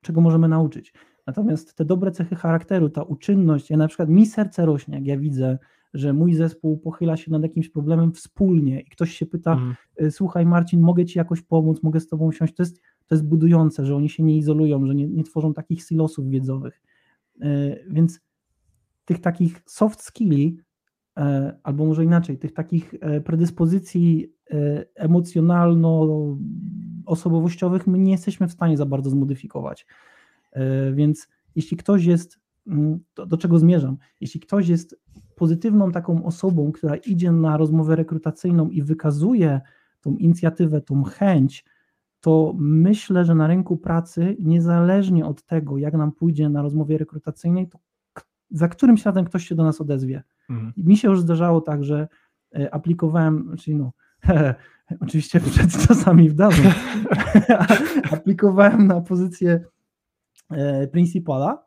czego możemy nauczyć. Natomiast te dobre cechy charakteru, ta uczynność, ja na przykład mi serce rośnie, jak ja widzę, że mój zespół pochyla się nad jakimś problemem wspólnie i ktoś się pyta, mhm. Y, słuchaj Marcin, mogę ci jakoś pomóc, mogę z tobą usiąść, to jest, to jest budujące, że oni się nie izolują, że nie, nie tworzą takich silosów wiedzowych. Y, więc tych takich soft skilli, y, albo może inaczej, tych takich predyspozycji emocjonalno-osobowościowych my nie jesteśmy w stanie za bardzo zmodyfikować. Więc jeśli ktoś jest, mm, do, do czego zmierzam, jeśli ktoś jest pozytywną taką osobą, która idzie na rozmowę rekrutacyjną i wykazuje tą inicjatywę, tą chęć, to myślę, że na rynku pracy, niezależnie od tego, jak nam pójdzie na rozmowie rekrutacyjnej, to za którymś razem ktoś się do nas odezwie. Mhm. Mi się już zdarzało tak, że e, aplikowałem, czyli no, oczywiście przed czasami wdarzą, aplikowałem na pozycję e, principala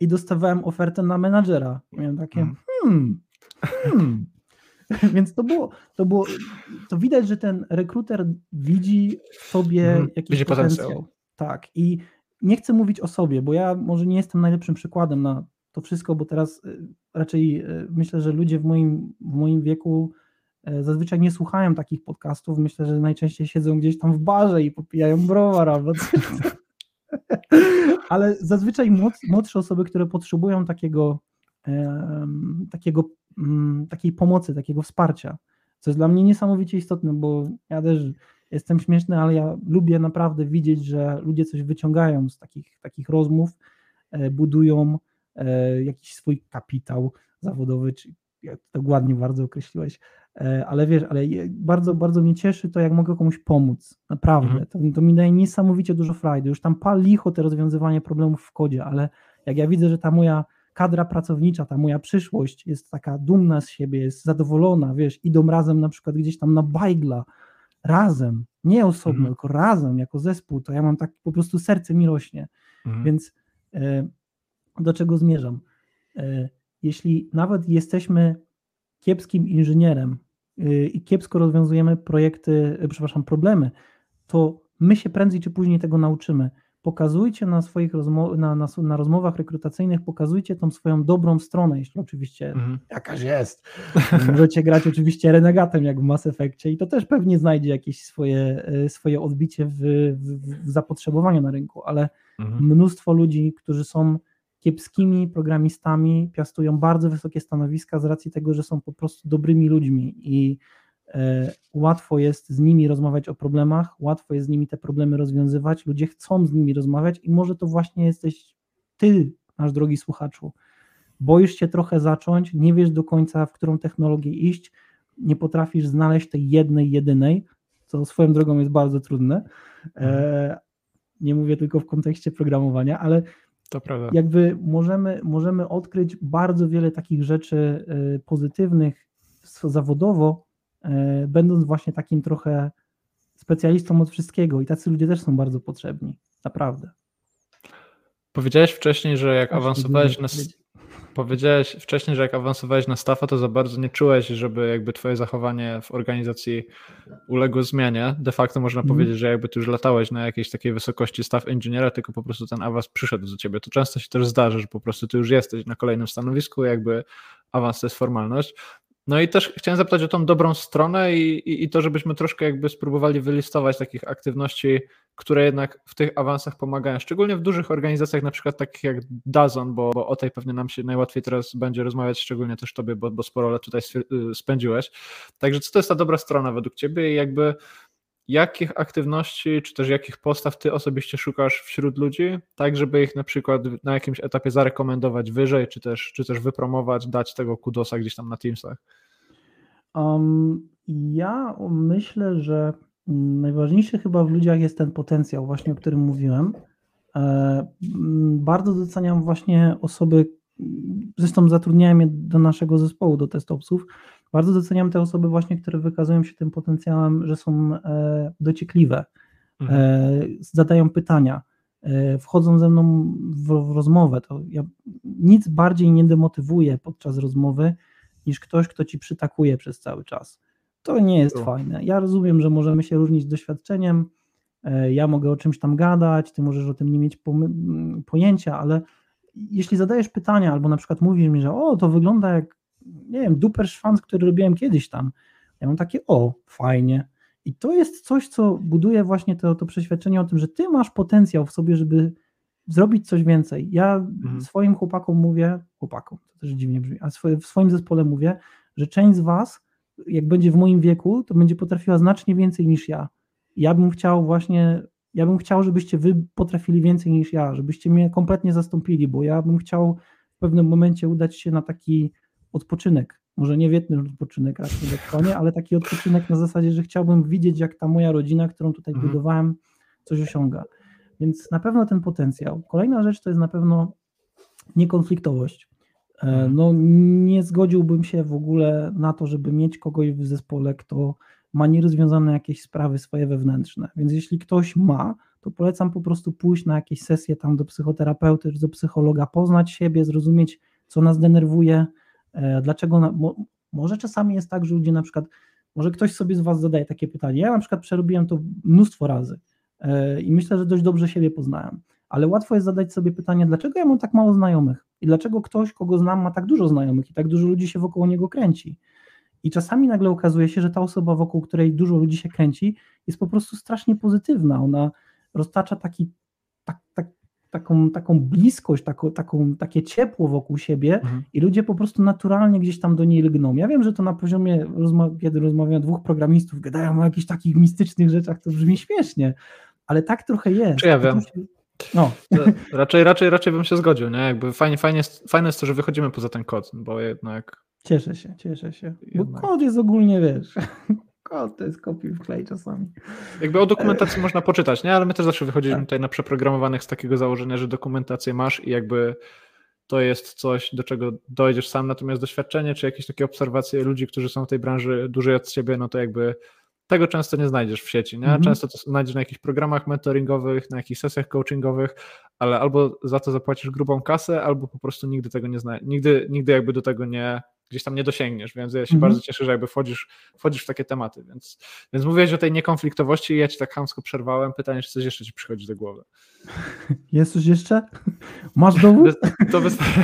i dostawałem ofertę na menadżera. Miałem takie, hmm, hmm. hmm. Więc to było, to było, to widać, że ten rekruter widzi w sobie hmm. jakiś widzi potencjał. potencjał. Tak. I nie chcę mówić o sobie, bo ja może nie jestem najlepszym przykładem na to wszystko, bo teraz y, raczej y, myślę, że ludzie w moim, w moim wieku e, zazwyczaj nie słuchają takich podcastów. Myślę, że najczęściej siedzą gdzieś tam w barze i popijają browar albo coś. Ale zazwyczaj młodsze osoby, które potrzebują takiego, takiego, mm, takiej pomocy, takiego wsparcia, co jest dla mnie niesamowicie istotne, bo ja też jestem śmieszny, ale ja lubię naprawdę widzieć, że ludzie coś wyciągają z takich, takich rozmów, e, budują e, jakiś swój kapitał zawodowy, czy jak to ładnie bardzo określiłeś, ale wiesz, ale bardzo, bardzo mnie cieszy to, jak mogę komuś pomóc, naprawdę, mhm. to, to, mi daje niesamowicie dużo frajdy, już tam pal licho te rozwiązywanie problemów w kodzie, ale jak ja widzę, że ta moja kadra pracownicza, ta moja przyszłość jest taka dumna z siebie, jest zadowolona, wiesz, idą razem na przykład gdzieś tam na bajgla, razem, nie osobno, mhm. tylko razem, jako zespół, to ja mam tak, po prostu serce mi rośnie, mhm. więc e, do czego zmierzam? E, jeśli nawet jesteśmy kiepskim inżynierem, i kiepsko rozwiązujemy projekty, y, przepraszam, problemy, to my się prędzej czy później tego nauczymy. Pokazujcie na swoich rozmo- na, na, na, rozmowach rekrutacyjnych, pokazujcie tą swoją dobrą stronę, jeśli oczywiście mhm. jakaś jest. Możecie grać oczywiście renegatem jak w Mass Effectie i to też pewnie znajdzie jakieś swoje, y, swoje odbicie w, w, w zapotrzebowaniu na rynku, ale mhm. mnóstwo ludzi, którzy są kiepskimi programistami piastują bardzo wysokie stanowiska z racji tego, że są po prostu dobrymi ludźmi i e, łatwo jest z nimi rozmawiać o problemach, łatwo jest z nimi te problemy rozwiązywać, ludzie chcą z nimi rozmawiać i może to właśnie jesteś ty, nasz drogi słuchaczu. Boisz się trochę zacząć, nie wiesz do końca, w którą technologię iść, nie potrafisz znaleźć tej jednej, jedynej, co swoją drogą jest bardzo trudne. E, nie mówię tylko w kontekście programowania, ale to prawda. Jakby możemy, możemy odkryć bardzo wiele takich rzeczy y, pozytywnych zawodowo, y, będąc właśnie takim trochę specjalistą od wszystkiego i tacy ludzie też są bardzo potrzebni, naprawdę. Powiedziałeś wcześniej, że jak awansowałeś na, Powiedziałeś wcześniej, że jak awansowałeś na staffa, to za bardzo nie czułeś, żeby jakby twoje zachowanie w organizacji uległo zmianie. De facto można mm. powiedzieć, że jakby ty już latałeś na jakiejś takiej wysokości staff inżyniera, tylko po prostu ten awans przyszedł do ciebie. To często się też zdarza, że po prostu ty już jesteś na kolejnym stanowisku, jakby awans to jest formalność. No i też chciałem zapytać o tą dobrą stronę i, i, i, to, żebyśmy troszkę jakby spróbowali wylistować takich aktywności, które jednak w tych awansach pomagają, szczególnie w dużych organizacjach, na przykład takich jak Dazon, bo, bo o tej pewnie nam się najłatwiej teraz będzie rozmawiać, szczególnie też tobie, bo, bo sporo lat tutaj y, spędziłeś. Także co to jest ta dobra strona według ciebie i jakby jakich aktywności, czy też jakich postaw ty osobiście szukasz wśród ludzi, tak żeby ich na przykład na jakimś etapie zarekomendować wyżej, czy też, czy też wypromować, dać tego kudosa gdzieś tam na Teamsach? Um, ja myślę, że najważniejszy chyba w ludziach jest ten potencjał, właśnie o którym mówiłem. E, bardzo doceniam właśnie osoby, zresztą zatrudniałem je do naszego zespołu, do testopsów, Bardzo doceniam te osoby właśnie, które wykazują się tym potencjałem, że są e, dociekliwe, mhm. E, zadają pytania, wchodzą ze mną w, rozmowę. To ja, nic bardziej nie demotywuje podczas rozmowy niż ktoś, kto ci przytakuje przez cały czas. To nie jest to. fajne. Ja rozumiem, że możemy się różnić doświadczeniem, ja mogę o czymś tam gadać, ty możesz o tym nie mieć pojęcia, ale jeśli zadajesz pytania albo na przykład mówisz mi, że o, to wygląda jak nie wiem, duper szwanc, który robiłem kiedyś tam. Ja mam takie, o, fajnie. I to jest coś, co buduje właśnie to, to przeświadczenie o tym, że ty masz potencjał w sobie, żeby zrobić coś więcej. Ja mhm. swoim chłopakom mówię, chłopakom, to też dziwnie brzmi, a swoje, w swoim zespole mówię, że część z was, jak będzie w moim wieku, to będzie potrafiła znacznie więcej niż ja. Ja bym chciał właśnie, ja bym chciał, żebyście wy potrafili więcej niż ja, żebyście mnie kompletnie zastąpili, bo ja bym chciał w pewnym momencie udać się na taki odpoczynek. Może nie wietny odpoczynek raczej konie, ale taki odpoczynek na zasadzie, że chciałbym widzieć, jak ta moja rodzina, którą tutaj mhm. budowałem, coś osiąga. Więc na pewno ten potencjał. Kolejna rzecz to jest na pewno niekonfliktowość. E, mhm. No, nie zgodziłbym się w ogóle na to, żeby mieć kogoś w zespole, kto ma nierozwiązane jakieś sprawy swoje wewnętrzne. Więc jeśli ktoś ma, to polecam po prostu pójść na jakieś sesje tam do psychoterapeuty czy do psychologa, poznać siebie, zrozumieć, co nas denerwuje, E, dlaczego, może czasami jest tak, że ludzie na przykład, może ktoś sobie z Was zadaje takie pytanie, ja na przykład przerobiłem to mnóstwo razy e, i myślę, że dość dobrze siebie poznałem, ale łatwo jest zadać sobie pytanie, dlaczego ja mam tak mało znajomych i dlaczego ktoś, kogo znam, ma tak dużo znajomych i tak dużo ludzi się wokół niego kręci. I czasami nagle okazuje się, że ta osoba, wokół której dużo ludzi się kręci, jest po prostu strasznie pozytywna. Ona roztacza taki, tak, tak, taką, taką bliskość, taką, taką, takie ciepło wokół siebie mhm. i ludzie po prostu naturalnie gdzieś tam do niej lgną. Ja wiem, że to na poziomie, kiedy rozmawiam dwóch programistów, gadają o jakichś takich mistycznych rzeczach, to brzmi śmiesznie, ale tak trochę jest. Czy ja wiem. No. raczej, raczej, raczej bym się zgodził, nie? Jakby fajnie, fajnie, fajne jest to, że wychodzimy poza ten kod, bo jednak... Cieszę się, cieszę się. Bo jednak. kod jest ogólnie, wiesz, kod to jest kopiuj wklej czasami. Jakby o dokumentacji można poczytać, nie? Ale my też zawsze wychodziliśmy tak. tutaj na przeprogramowanych z takiego założenia, że dokumentację masz i jakby to jest coś, do czego dojdziesz sam, natomiast doświadczenie czy jakieś takie obserwacje ludzi, którzy są w tej branży dłużej od ciebie, no to jakby tego często nie znajdziesz w sieci, nie? Mhm. Często to znajdziesz na jakichś programach mentoringowych, na jakichś sesjach coachingowych, ale albo za to zapłacisz grubą kasę, albo po prostu nigdy tego nie znajdziesz, nigdy, nigdy jakby do tego nie, gdzieś tam nie dosięgniesz, więc ja się mhm. bardzo cieszę, że jakby wchodzisz, wchodzisz w takie tematy, więc, więc mówiłeś o tej niekonfliktowości i ja ci tak chamsko przerwałem, pytanie, czy coś jeszcze ci przychodzi do głowy. Jest coś jeszcze? Masz dowód? To, wystarczy,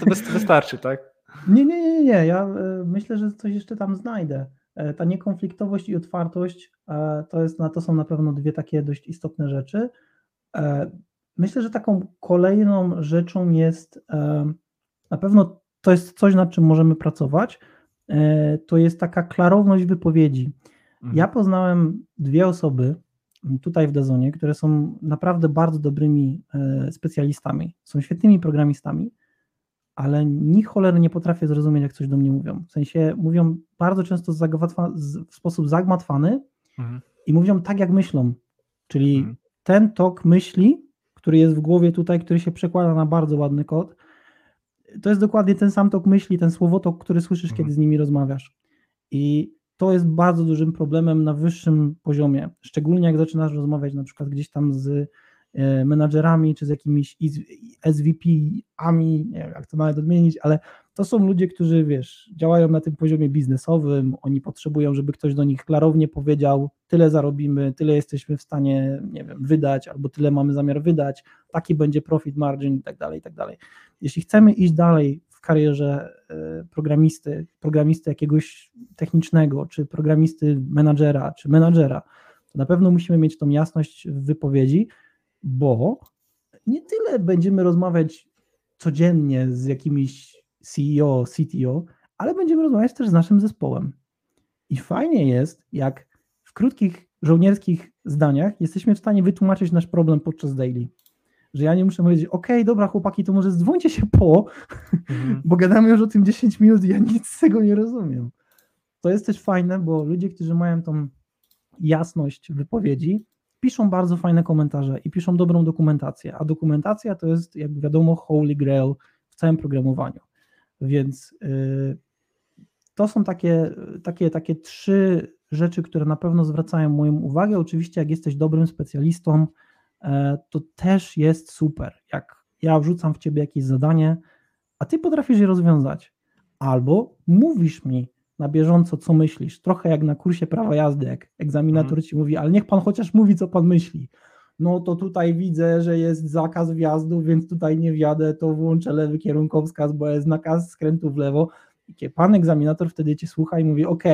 to wystarczy, tak? Nie, nie, nie, nie, ja e, myślę, że coś jeszcze tam znajdę. E, ta niekonfliktowość i otwartość e, to, jest, to są na pewno dwie takie dość istotne rzeczy. Myślę, że taką kolejną rzeczą jest na pewno to jest coś, nad czym możemy pracować. E, to jest taka klarowność wypowiedzi. Mhm. Ja poznałem dwie osoby tutaj w Dezonie, które są naprawdę bardzo dobrymi e, specjalistami, są świetnymi programistami, ale ni cholery nie potrafię zrozumieć, jak coś do mnie mówią. W sensie mówią bardzo często w sposób zagmatwany mhm. i mówią tak, jak myślą. Czyli mhm. ten tok myśli, który jest w głowie tutaj, który się przekłada na bardzo ładny kod, to jest dokładnie ten sam tok myśli, ten słowotok, który słyszysz, mhm. kiedy z nimi rozmawiasz. I to jest bardzo dużym problemem na wyższym poziomie, szczególnie jak zaczynasz rozmawiać na przykład gdzieś tam z menadżerami czy z jakimiś SVP-ami, nie wiem jak to nawet odmienić, ale to są ludzie, którzy wiesz, działają na tym poziomie biznesowym, oni potrzebują, żeby ktoś do nich klarownie powiedział, tyle zarobimy, tyle jesteśmy w stanie, nie wiem, wydać, albo tyle mamy zamiar wydać, taki będzie profit margin i tak dalej, i tak dalej. Jeśli chcemy iść dalej w karierze e, programisty, programisty jakiegoś technicznego, czy programisty menadżera, czy menadżera, to na pewno musimy mieć tą jasność w wypowiedzi, bo nie tyle będziemy rozmawiać codziennie z jakimiś CEO, CTO, ale będziemy rozmawiać też z naszym zespołem. I fajnie jest, jak w krótkich żołnierskich zdaniach jesteśmy w stanie wytłumaczyć nasz problem podczas daily że ja nie muszę powiedzieć, ok, dobra chłopaki, to może dzwońcie się po, mhm. bo gadamy już o tym 10 minut i ja nic z tego nie rozumiem. To jest też fajne, bo ludzie, którzy mają tą jasność wypowiedzi, piszą bardzo fajne komentarze i piszą dobrą dokumentację, a dokumentacja to jest, jak wiadomo, holy grail w całym programowaniu. Więc yy, to są takie, takie, takie trzy rzeczy, które na pewno zwracają moją uwagę. Oczywiście, jak jesteś dobrym specjalistą, e, to też jest super. Jak ja wrzucam w ciebie jakieś zadanie, a ty potrafisz je rozwiązać, albo mówisz mi na bieżąco, co myślisz, trochę jak na kursie prawa jazdy, jak egzaminator mhm. ci mówi, ale niech pan chociaż mówi, co pan myśli. No to tutaj widzę, że jest zakaz wjazdu, więc tutaj nie wjadę, to włączę lewy kierunkowskaz, bo jest nakaz skrętu w lewo. I pan egzaminator wtedy cię słucha i mówi, ok,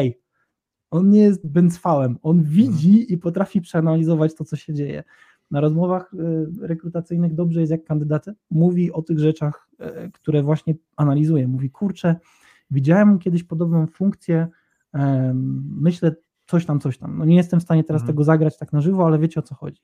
on nie jest bęcwałem, on widzi mhm. i potrafi przeanalizować to, co się dzieje. Na rozmowach y, rekrutacyjnych dobrze jest, jak kandydat mówi o tych rzeczach, y, które właśnie analizuje. Mówi, kurczę, widziałem kiedyś podobną funkcję, myślę coś tam, coś tam. No nie jestem w stanie teraz mhm. tego zagrać tak na żywo, ale wiecie o co chodzi.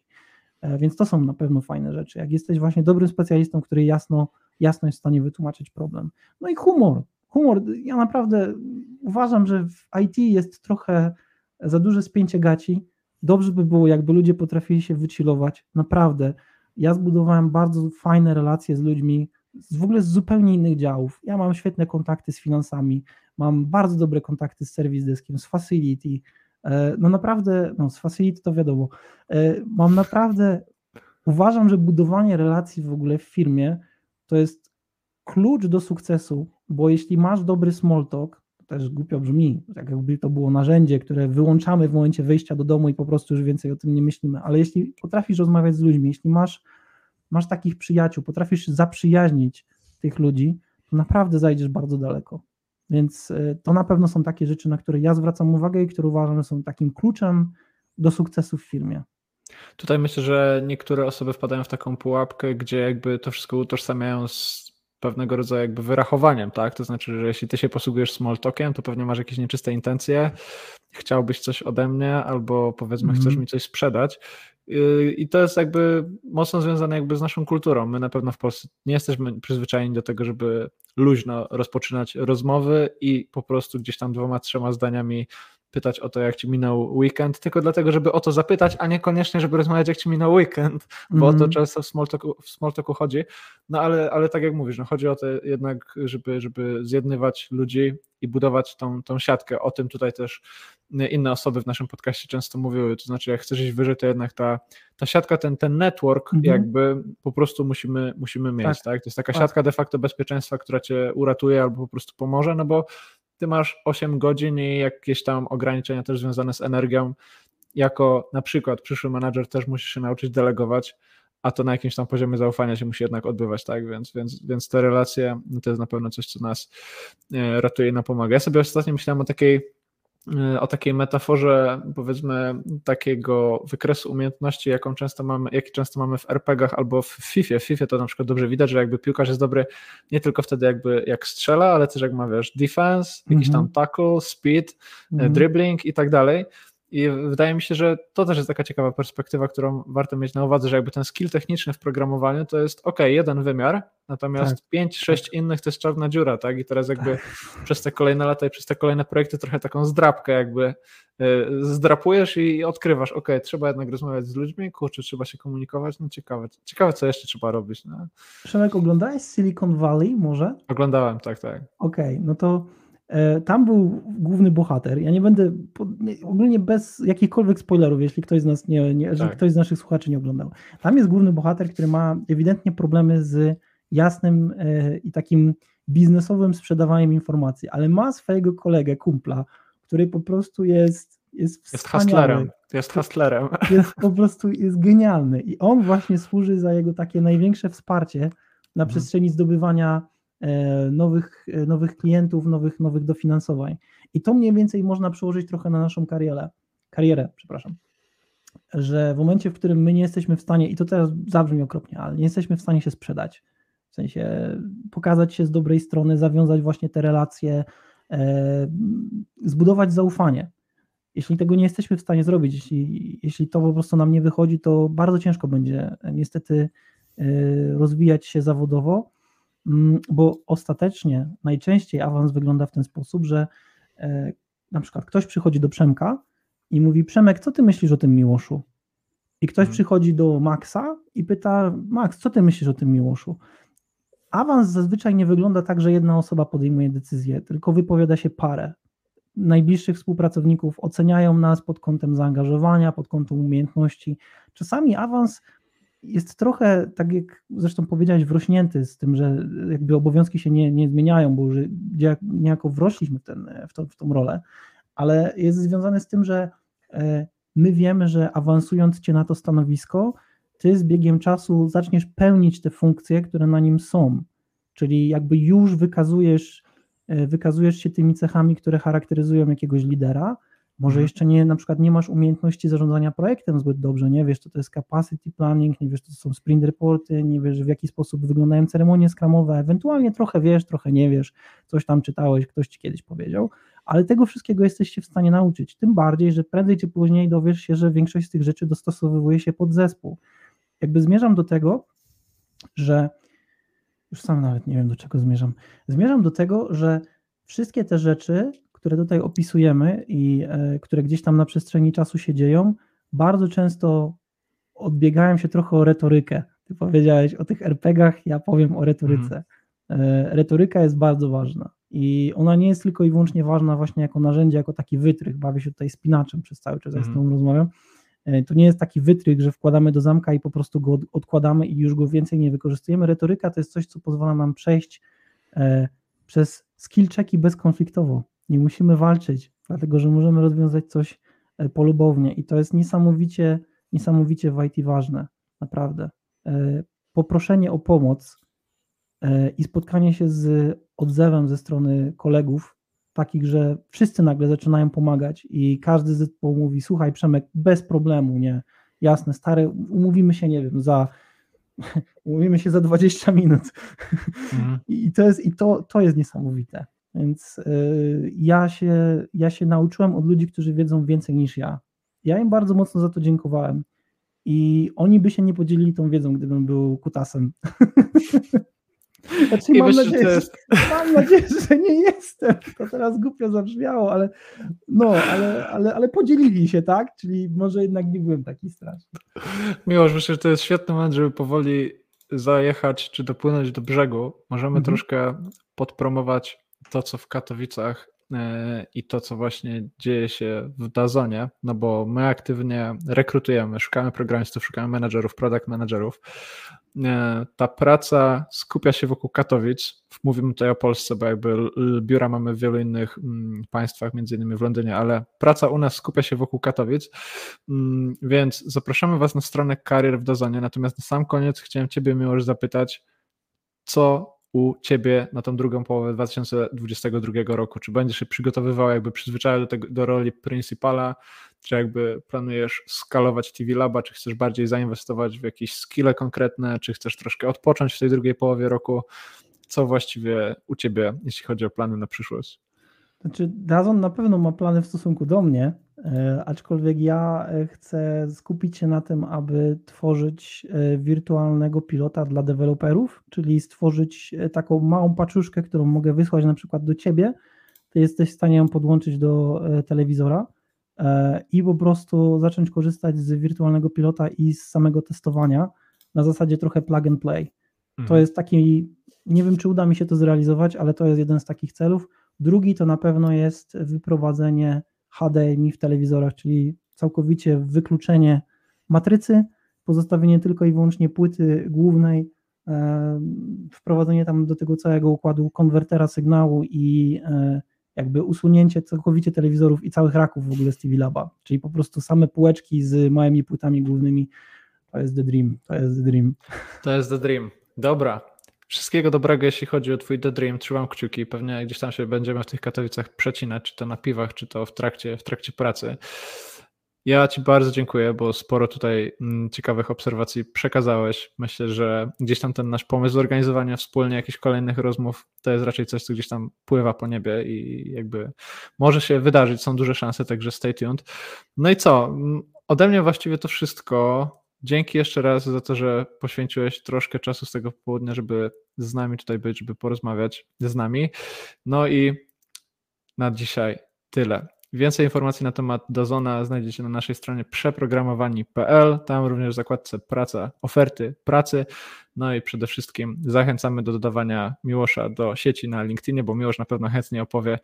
E, więc to są na pewno fajne rzeczy. Jak jesteś właśnie dobrym specjalistą, który jasno, jasno jest w stanie wytłumaczyć problem. No i humor. Humor, ja naprawdę uważam, że w IT jest trochę za duże spięcie gaci. Dobrze by było, jakby ludzie potrafili się wychillować. Naprawdę. Ja zbudowałem bardzo fajne relacje z ludźmi, w ogóle z zupełnie innych działów. Ja mam świetne kontakty z finansami, mam bardzo dobre kontakty z service deskiem, z facility. E, no naprawdę, no z facility to wiadomo. E, mam naprawdę, uważam, że budowanie relacji w ogóle w firmie to jest klucz do sukcesu, bo jeśli masz dobry small talk, też głupio brzmi, tak jakby to było narzędzie, które wyłączamy w momencie wejścia do domu i po prostu już więcej o tym nie myślimy, ale jeśli potrafisz rozmawiać z ludźmi, jeśli masz masz takich przyjaciół, potrafisz zaprzyjaźnić tych ludzi, to naprawdę zajdziesz bardzo daleko. Więc e, to na pewno są takie rzeczy, na które ja zwracam uwagę i które uważam, są takim kluczem do sukcesu w firmie. Tutaj myślę, że niektóre osoby wpadają w taką pułapkę, gdzie jakby to wszystko utożsamiają z pewnego rodzaju jakby wyrachowaniem, tak? To znaczy, że jeśli ty się posługujesz small talkiem, to pewnie masz jakieś nieczyste intencje, chciałbyś coś ode mnie, albo powiedzmy mm -hmm. chcesz mi coś sprzedać I to jest jakby mocno związane jakby z naszą kulturą. My na pewno w Polsce nie jesteśmy przyzwyczajeni do tego, żeby luźno rozpoczynać rozmowy i po prostu gdzieś tam dwoma, trzema zdaniami pytać o to, jak ci minął weekend, tylko dlatego, żeby o to zapytać, a niekoniecznie, żeby rozmawiać, jak ci minął weekend, bo mm. o to mhm. często w small, talku, w small talku chodzi. No ale, ale tak jak mówisz, no chodzi o to jednak, żeby, żeby zjednywać ludzi i budować tą, tą siatkę. O tym tutaj też inne osoby w naszym podcaście często mówiły, to znaczy jak chcesz iść wyżej, to jednak ta, ta siatka, ten, ten network mhm. jakby po prostu musimy, musimy mieć, tak. tak? To jest taka tak. siatka de facto bezpieczeństwa, która cię uratuje albo po prostu pomoże, no bo ty masz 8 godzin i jakieś tam ograniczenia też związane z energią. Jako na przykład przyszły menadżer też musisz się nauczyć delegować, a to na jakimś tam poziomie zaufania się musi jednak odbywać, tak? Więc, więc, więc te relacje no to jest na pewno coś, co nas e, ratuje i nam pomaga. Ja sobie ostatnio myślałem o takiej o takiej metaforze, powiedzmy, takiego wykresu umiejętności, jaką często mamy, jaki często mamy w RPGach albo w FIFA. W FIFA to na przykład dobrze widać, że jakby piłkarz jest dobry nie tylko wtedy jakby jak strzela, ale też jak ma, wiesz, defense, jakiś tam mhm. tackle, speed, mm -hmm. dribbling i tak dalej. I wydaje mi się, że to też jest taka ciekawa perspektywa, którą warto mieć na uwadze, że jakby ten skill techniczny w programowaniu to jest ok, jeden wymiar, natomiast tak, 5, 6 tak. innych to jest czarna dziura, tak? I teraz jakby tak. przez te kolejne lata i przez te kolejne projekty trochę taką zdrapkę jakby y, zdrapujesz i odkrywasz, ok, trzeba jednak rozmawiać z ludźmi, kurczę, trzeba się komunikować, no ciekawe, ciekawe co jeszcze trzeba robić. No. Przemek, oglądałeś Silicon Valley może? Oglądałem, tak, tak. Okej, okay, no to tam był główny bohater. Ja nie będę ogólnie bez jakichkolwiek spoilerów, jeśli ktoś z nas nie, nie tak. ktoś z naszych słuchaczy nie oglądał. Tam jest główny bohater, który ma ewidentnie problemy z jasnym e, i takim biznesowym sprzedawaniem informacji, ale ma swojego kolegę, kumpla, który po prostu jest jest, jest hustlerem. Jest hustlerem. Jest po prostu jest genialny i on właśnie służy za jego takie największe wsparcie na mhm. przestrzeni zdobywania E, nowych, e, nowych klientów, nowych, nowych dofinansowań. I to mniej więcej można przełożyć trochę na naszą karierę, karierę, przepraszam, że w momencie, w którym my nie jesteśmy w stanie, i to teraz zabrzmi okropnie, ale nie jesteśmy w stanie się sprzedać, w sensie pokazać się z dobrej strony, zawiązać właśnie te relacje, e, zbudować zaufanie. Jeśli tego nie jesteśmy w stanie zrobić, jeśli, jeśli to po prostu nam nie wychodzi, to bardzo ciężko będzie niestety rozwijać się zawodowo, bo ostatecznie najczęściej awans wygląda w ten sposób, że e, na przykład ktoś przychodzi do Przemka i mówi: Przemek, co ty myślisz o tym Miłoszu? I ktoś hmm. przychodzi do Maxa i pyta: Max, co ty myślisz o tym Miłoszu? Awans zazwyczaj nie wygląda tak, że jedna osoba podejmuje decyzję, tylko wypowiada się parę. najbliższych współpracowników oceniają nas pod kątem zaangażowania, pod kątem umiejętności. Czasami awans jest trochę, tak jak zresztą powiedziałeś, wrośnięty z tym, że jakby obowiązki się nie, nie zmieniają, bo już niejako wrośliśmy w, ten, w, to, w tą rolę, ale jest związane z tym, że e, my wiemy, że awansując cię na to stanowisko, ty z biegiem czasu zaczniesz pełnić te funkcje, które na nim są. Czyli jakby już wykazujesz, e, wykazujesz się tymi cechami, które charakteryzują jakiegoś lidera. Może mhm. jeszcze nie, na przykład nie masz umiejętności zarządzania projektem zbyt dobrze, nie wiesz, co to jest capacity planning, nie wiesz, co to są sprint reporty, nie wiesz, w jaki sposób wyglądają ceremonie skramowe, ewentualnie trochę wiesz, trochę nie wiesz, coś tam czytałeś, ktoś ci kiedyś powiedział, ale tego wszystkiego jesteś się w stanie nauczyć, tym bardziej, że prędzej czy później dowiesz się, że większość z tych rzeczy dostosowuje się pod zespół. Jakby zmierzam do tego, że już sam nawet nie wiem, do czego zmierzam. Zmierzam do tego, że wszystkie te rzeczy, które tutaj opisujemy i e, które gdzieś tam na przestrzeni czasu się dzieją, bardzo często odbiegają się trochę o retorykę. Ty powiedziałeś o tych RPGach, ja powiem o retoryce. Mm. Retoryka jest bardzo ważna i ona nie jest tylko i wyłącznie ważna właśnie jako narzędzie, jako taki wytrych. Bawię się tutaj spinaczem przez cały czas, mm. z mhm. tobą rozmawiam. E, to nie jest taki wytrych, że wkładamy do zamka i po prostu go odkładamy i już go więcej nie wykorzystujemy. Retoryka to jest coś, co pozwala nam przejść e, przez skill checki bezkonfliktowo. Nie musimy walczyć, dlatego że możemy rozwiązać coś e, polubownie i to jest niesamowicie, niesamowicie w IT ważne, naprawdę. Poproszenie o pomoc i spotkanie się z odzewem ze strony kolegów takich, że wszyscy nagle zaczynają pomagać i każdy zespół mówi, słuchaj Przemek, bez problemu, nie, jasne, stary, umówimy się, nie wiem, za umówimy się za 20 minut. Mhm. I to jest, i to, to jest niesamowite. Więc y, ja, się, ja się nauczyłem od ludzi, którzy wiedzą więcej niż ja. Ja im bardzo mocno za to dziękowałem. I oni by się nie podzielili tą wiedzą, gdybym był kutasem. Znaczy, I mam, myślę, nadzieję, jest... mam nadzieję, że nie jestem. To teraz głupio zabrzmiało, ale no, ale, ale, ale podzielili się, tak? Czyli może jednak nie byłem taki straszny. Miłosz, myślę, że to jest świetny moment, żeby powoli zajechać czy dopłynąć do brzegu. Możemy mhm. troszkę podpromować to, co w Katowicach e, i to, co właśnie dzieje się w Dazonie, no bo my aktywnie rekrutujemy, szukamy programistów, szukamy menedżerów, product managerów. E, ta praca skupia się wokół Katowic. Mówimy tutaj o Polsce, bo jakby biura mamy w wielu innych mm, państwach, między innymi w Londynie, ale praca u nas skupia się wokół Katowic, mm, więc zapraszamy Was na stronę Karier w Dazonie. Natomiast na sam koniec chciałem Ciebie, Miłosz, zapytać, co u Ciebie na tą drugą połowę 2022 roku? Czy będziesz się przygotowywał, jakby przyzwyczajał do, tego, do roli principala, czy jakby planujesz skalować TV Laba, czy chcesz bardziej zainwestować w jakieś skille konkretne, czy chcesz troszkę odpocząć w tej drugiej połowie roku? Co właściwie u Ciebie, jeśli chodzi o plany na przyszłość? Znaczy, Dazon na pewno ma plany w stosunku do mnie, aczkolwiek ja e, chcę skupić się na tym, aby tworzyć e, wirtualnego pilota dla deweloperów, czyli stworzyć taką małą paczuszkę, którą mogę wysłać na przykład do ciebie. Ty jesteś w stanie ją podłączyć do telewizora i po prostu zacząć korzystać z wirtualnego pilota i z samego testowania na zasadzie trochę plug and play. To mhm. jest taki, nie wiem czy uda mi się to zrealizować, ale to jest jeden z takich celów Drugi to na pewno jest wyprowadzenie HDMI w telewizorach, czyli całkowicie wykluczenie matrycy, pozostawienie tylko i wyłącznie płyty głównej, e, wprowadzenie tam do tego całego układu konwertera sygnału i e, jakby usunięcie całkowicie telewizorów i całych raków w ogóle z TV Laba, czyli po prostu same półeczki z małymi płytami głównymi. To jest the dream, to jest the dream. To jest the dream. Dobra, Wszystkiego dobrego, jeśli chodzi o Twój The Dream. Trzymam kciuki. Pewnie gdzieś tam się będziemy w tych Katowicach przecinać, czy to na piwach, czy to w trakcie, w trakcie pracy. Ja Ci bardzo dziękuję, bo sporo tutaj mm, ciekawych obserwacji przekazałeś. Myślę, że gdzieś tam ten nasz pomysł zorganizowania wspólnie jakichś kolejnych rozmów to jest raczej coś, co gdzieś tam pływa po niebie i jakby może się wydarzyć. Są duże szanse, także stay tuned. No i co? Mm, ode mnie właściwie to wszystko. Dzięki jeszcze raz za to, że poświęciłeś troszkę czasu z tego południa, żeby z nami tutaj być, żeby porozmawiać z nami. No i na dzisiaj tyle. Więcej informacji na temat Dazona znajdziecie na naszej stronie przeprogramowani.pl. Tam również w zakładce praca, oferty pracy. No i przede wszystkim zachęcamy do dodawania Miłosza do sieci na LinkedInie, bo Miłosz na pewno chętnie opowie,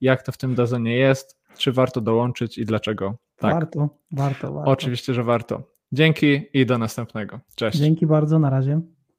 jak to w tym Dazonie jest, czy warto dołączyć i dlaczego. Tak. Warto, warto, warto. Oczywiście, że warto. Dzięki i do następnego. Cześć. Dzięki bardzo, na razie.